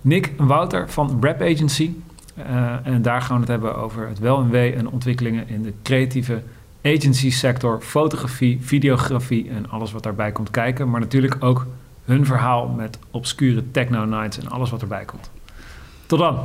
Nick en Wouter van Rap Agency. Uh, en daar gaan we het hebben over het wel en wee en ontwikkelingen in de creatieve agency sector, fotografie, videografie en alles wat daarbij komt kijken. Maar natuurlijk ook hun verhaal met obscure techno nights en alles wat erbij komt. Tot dan!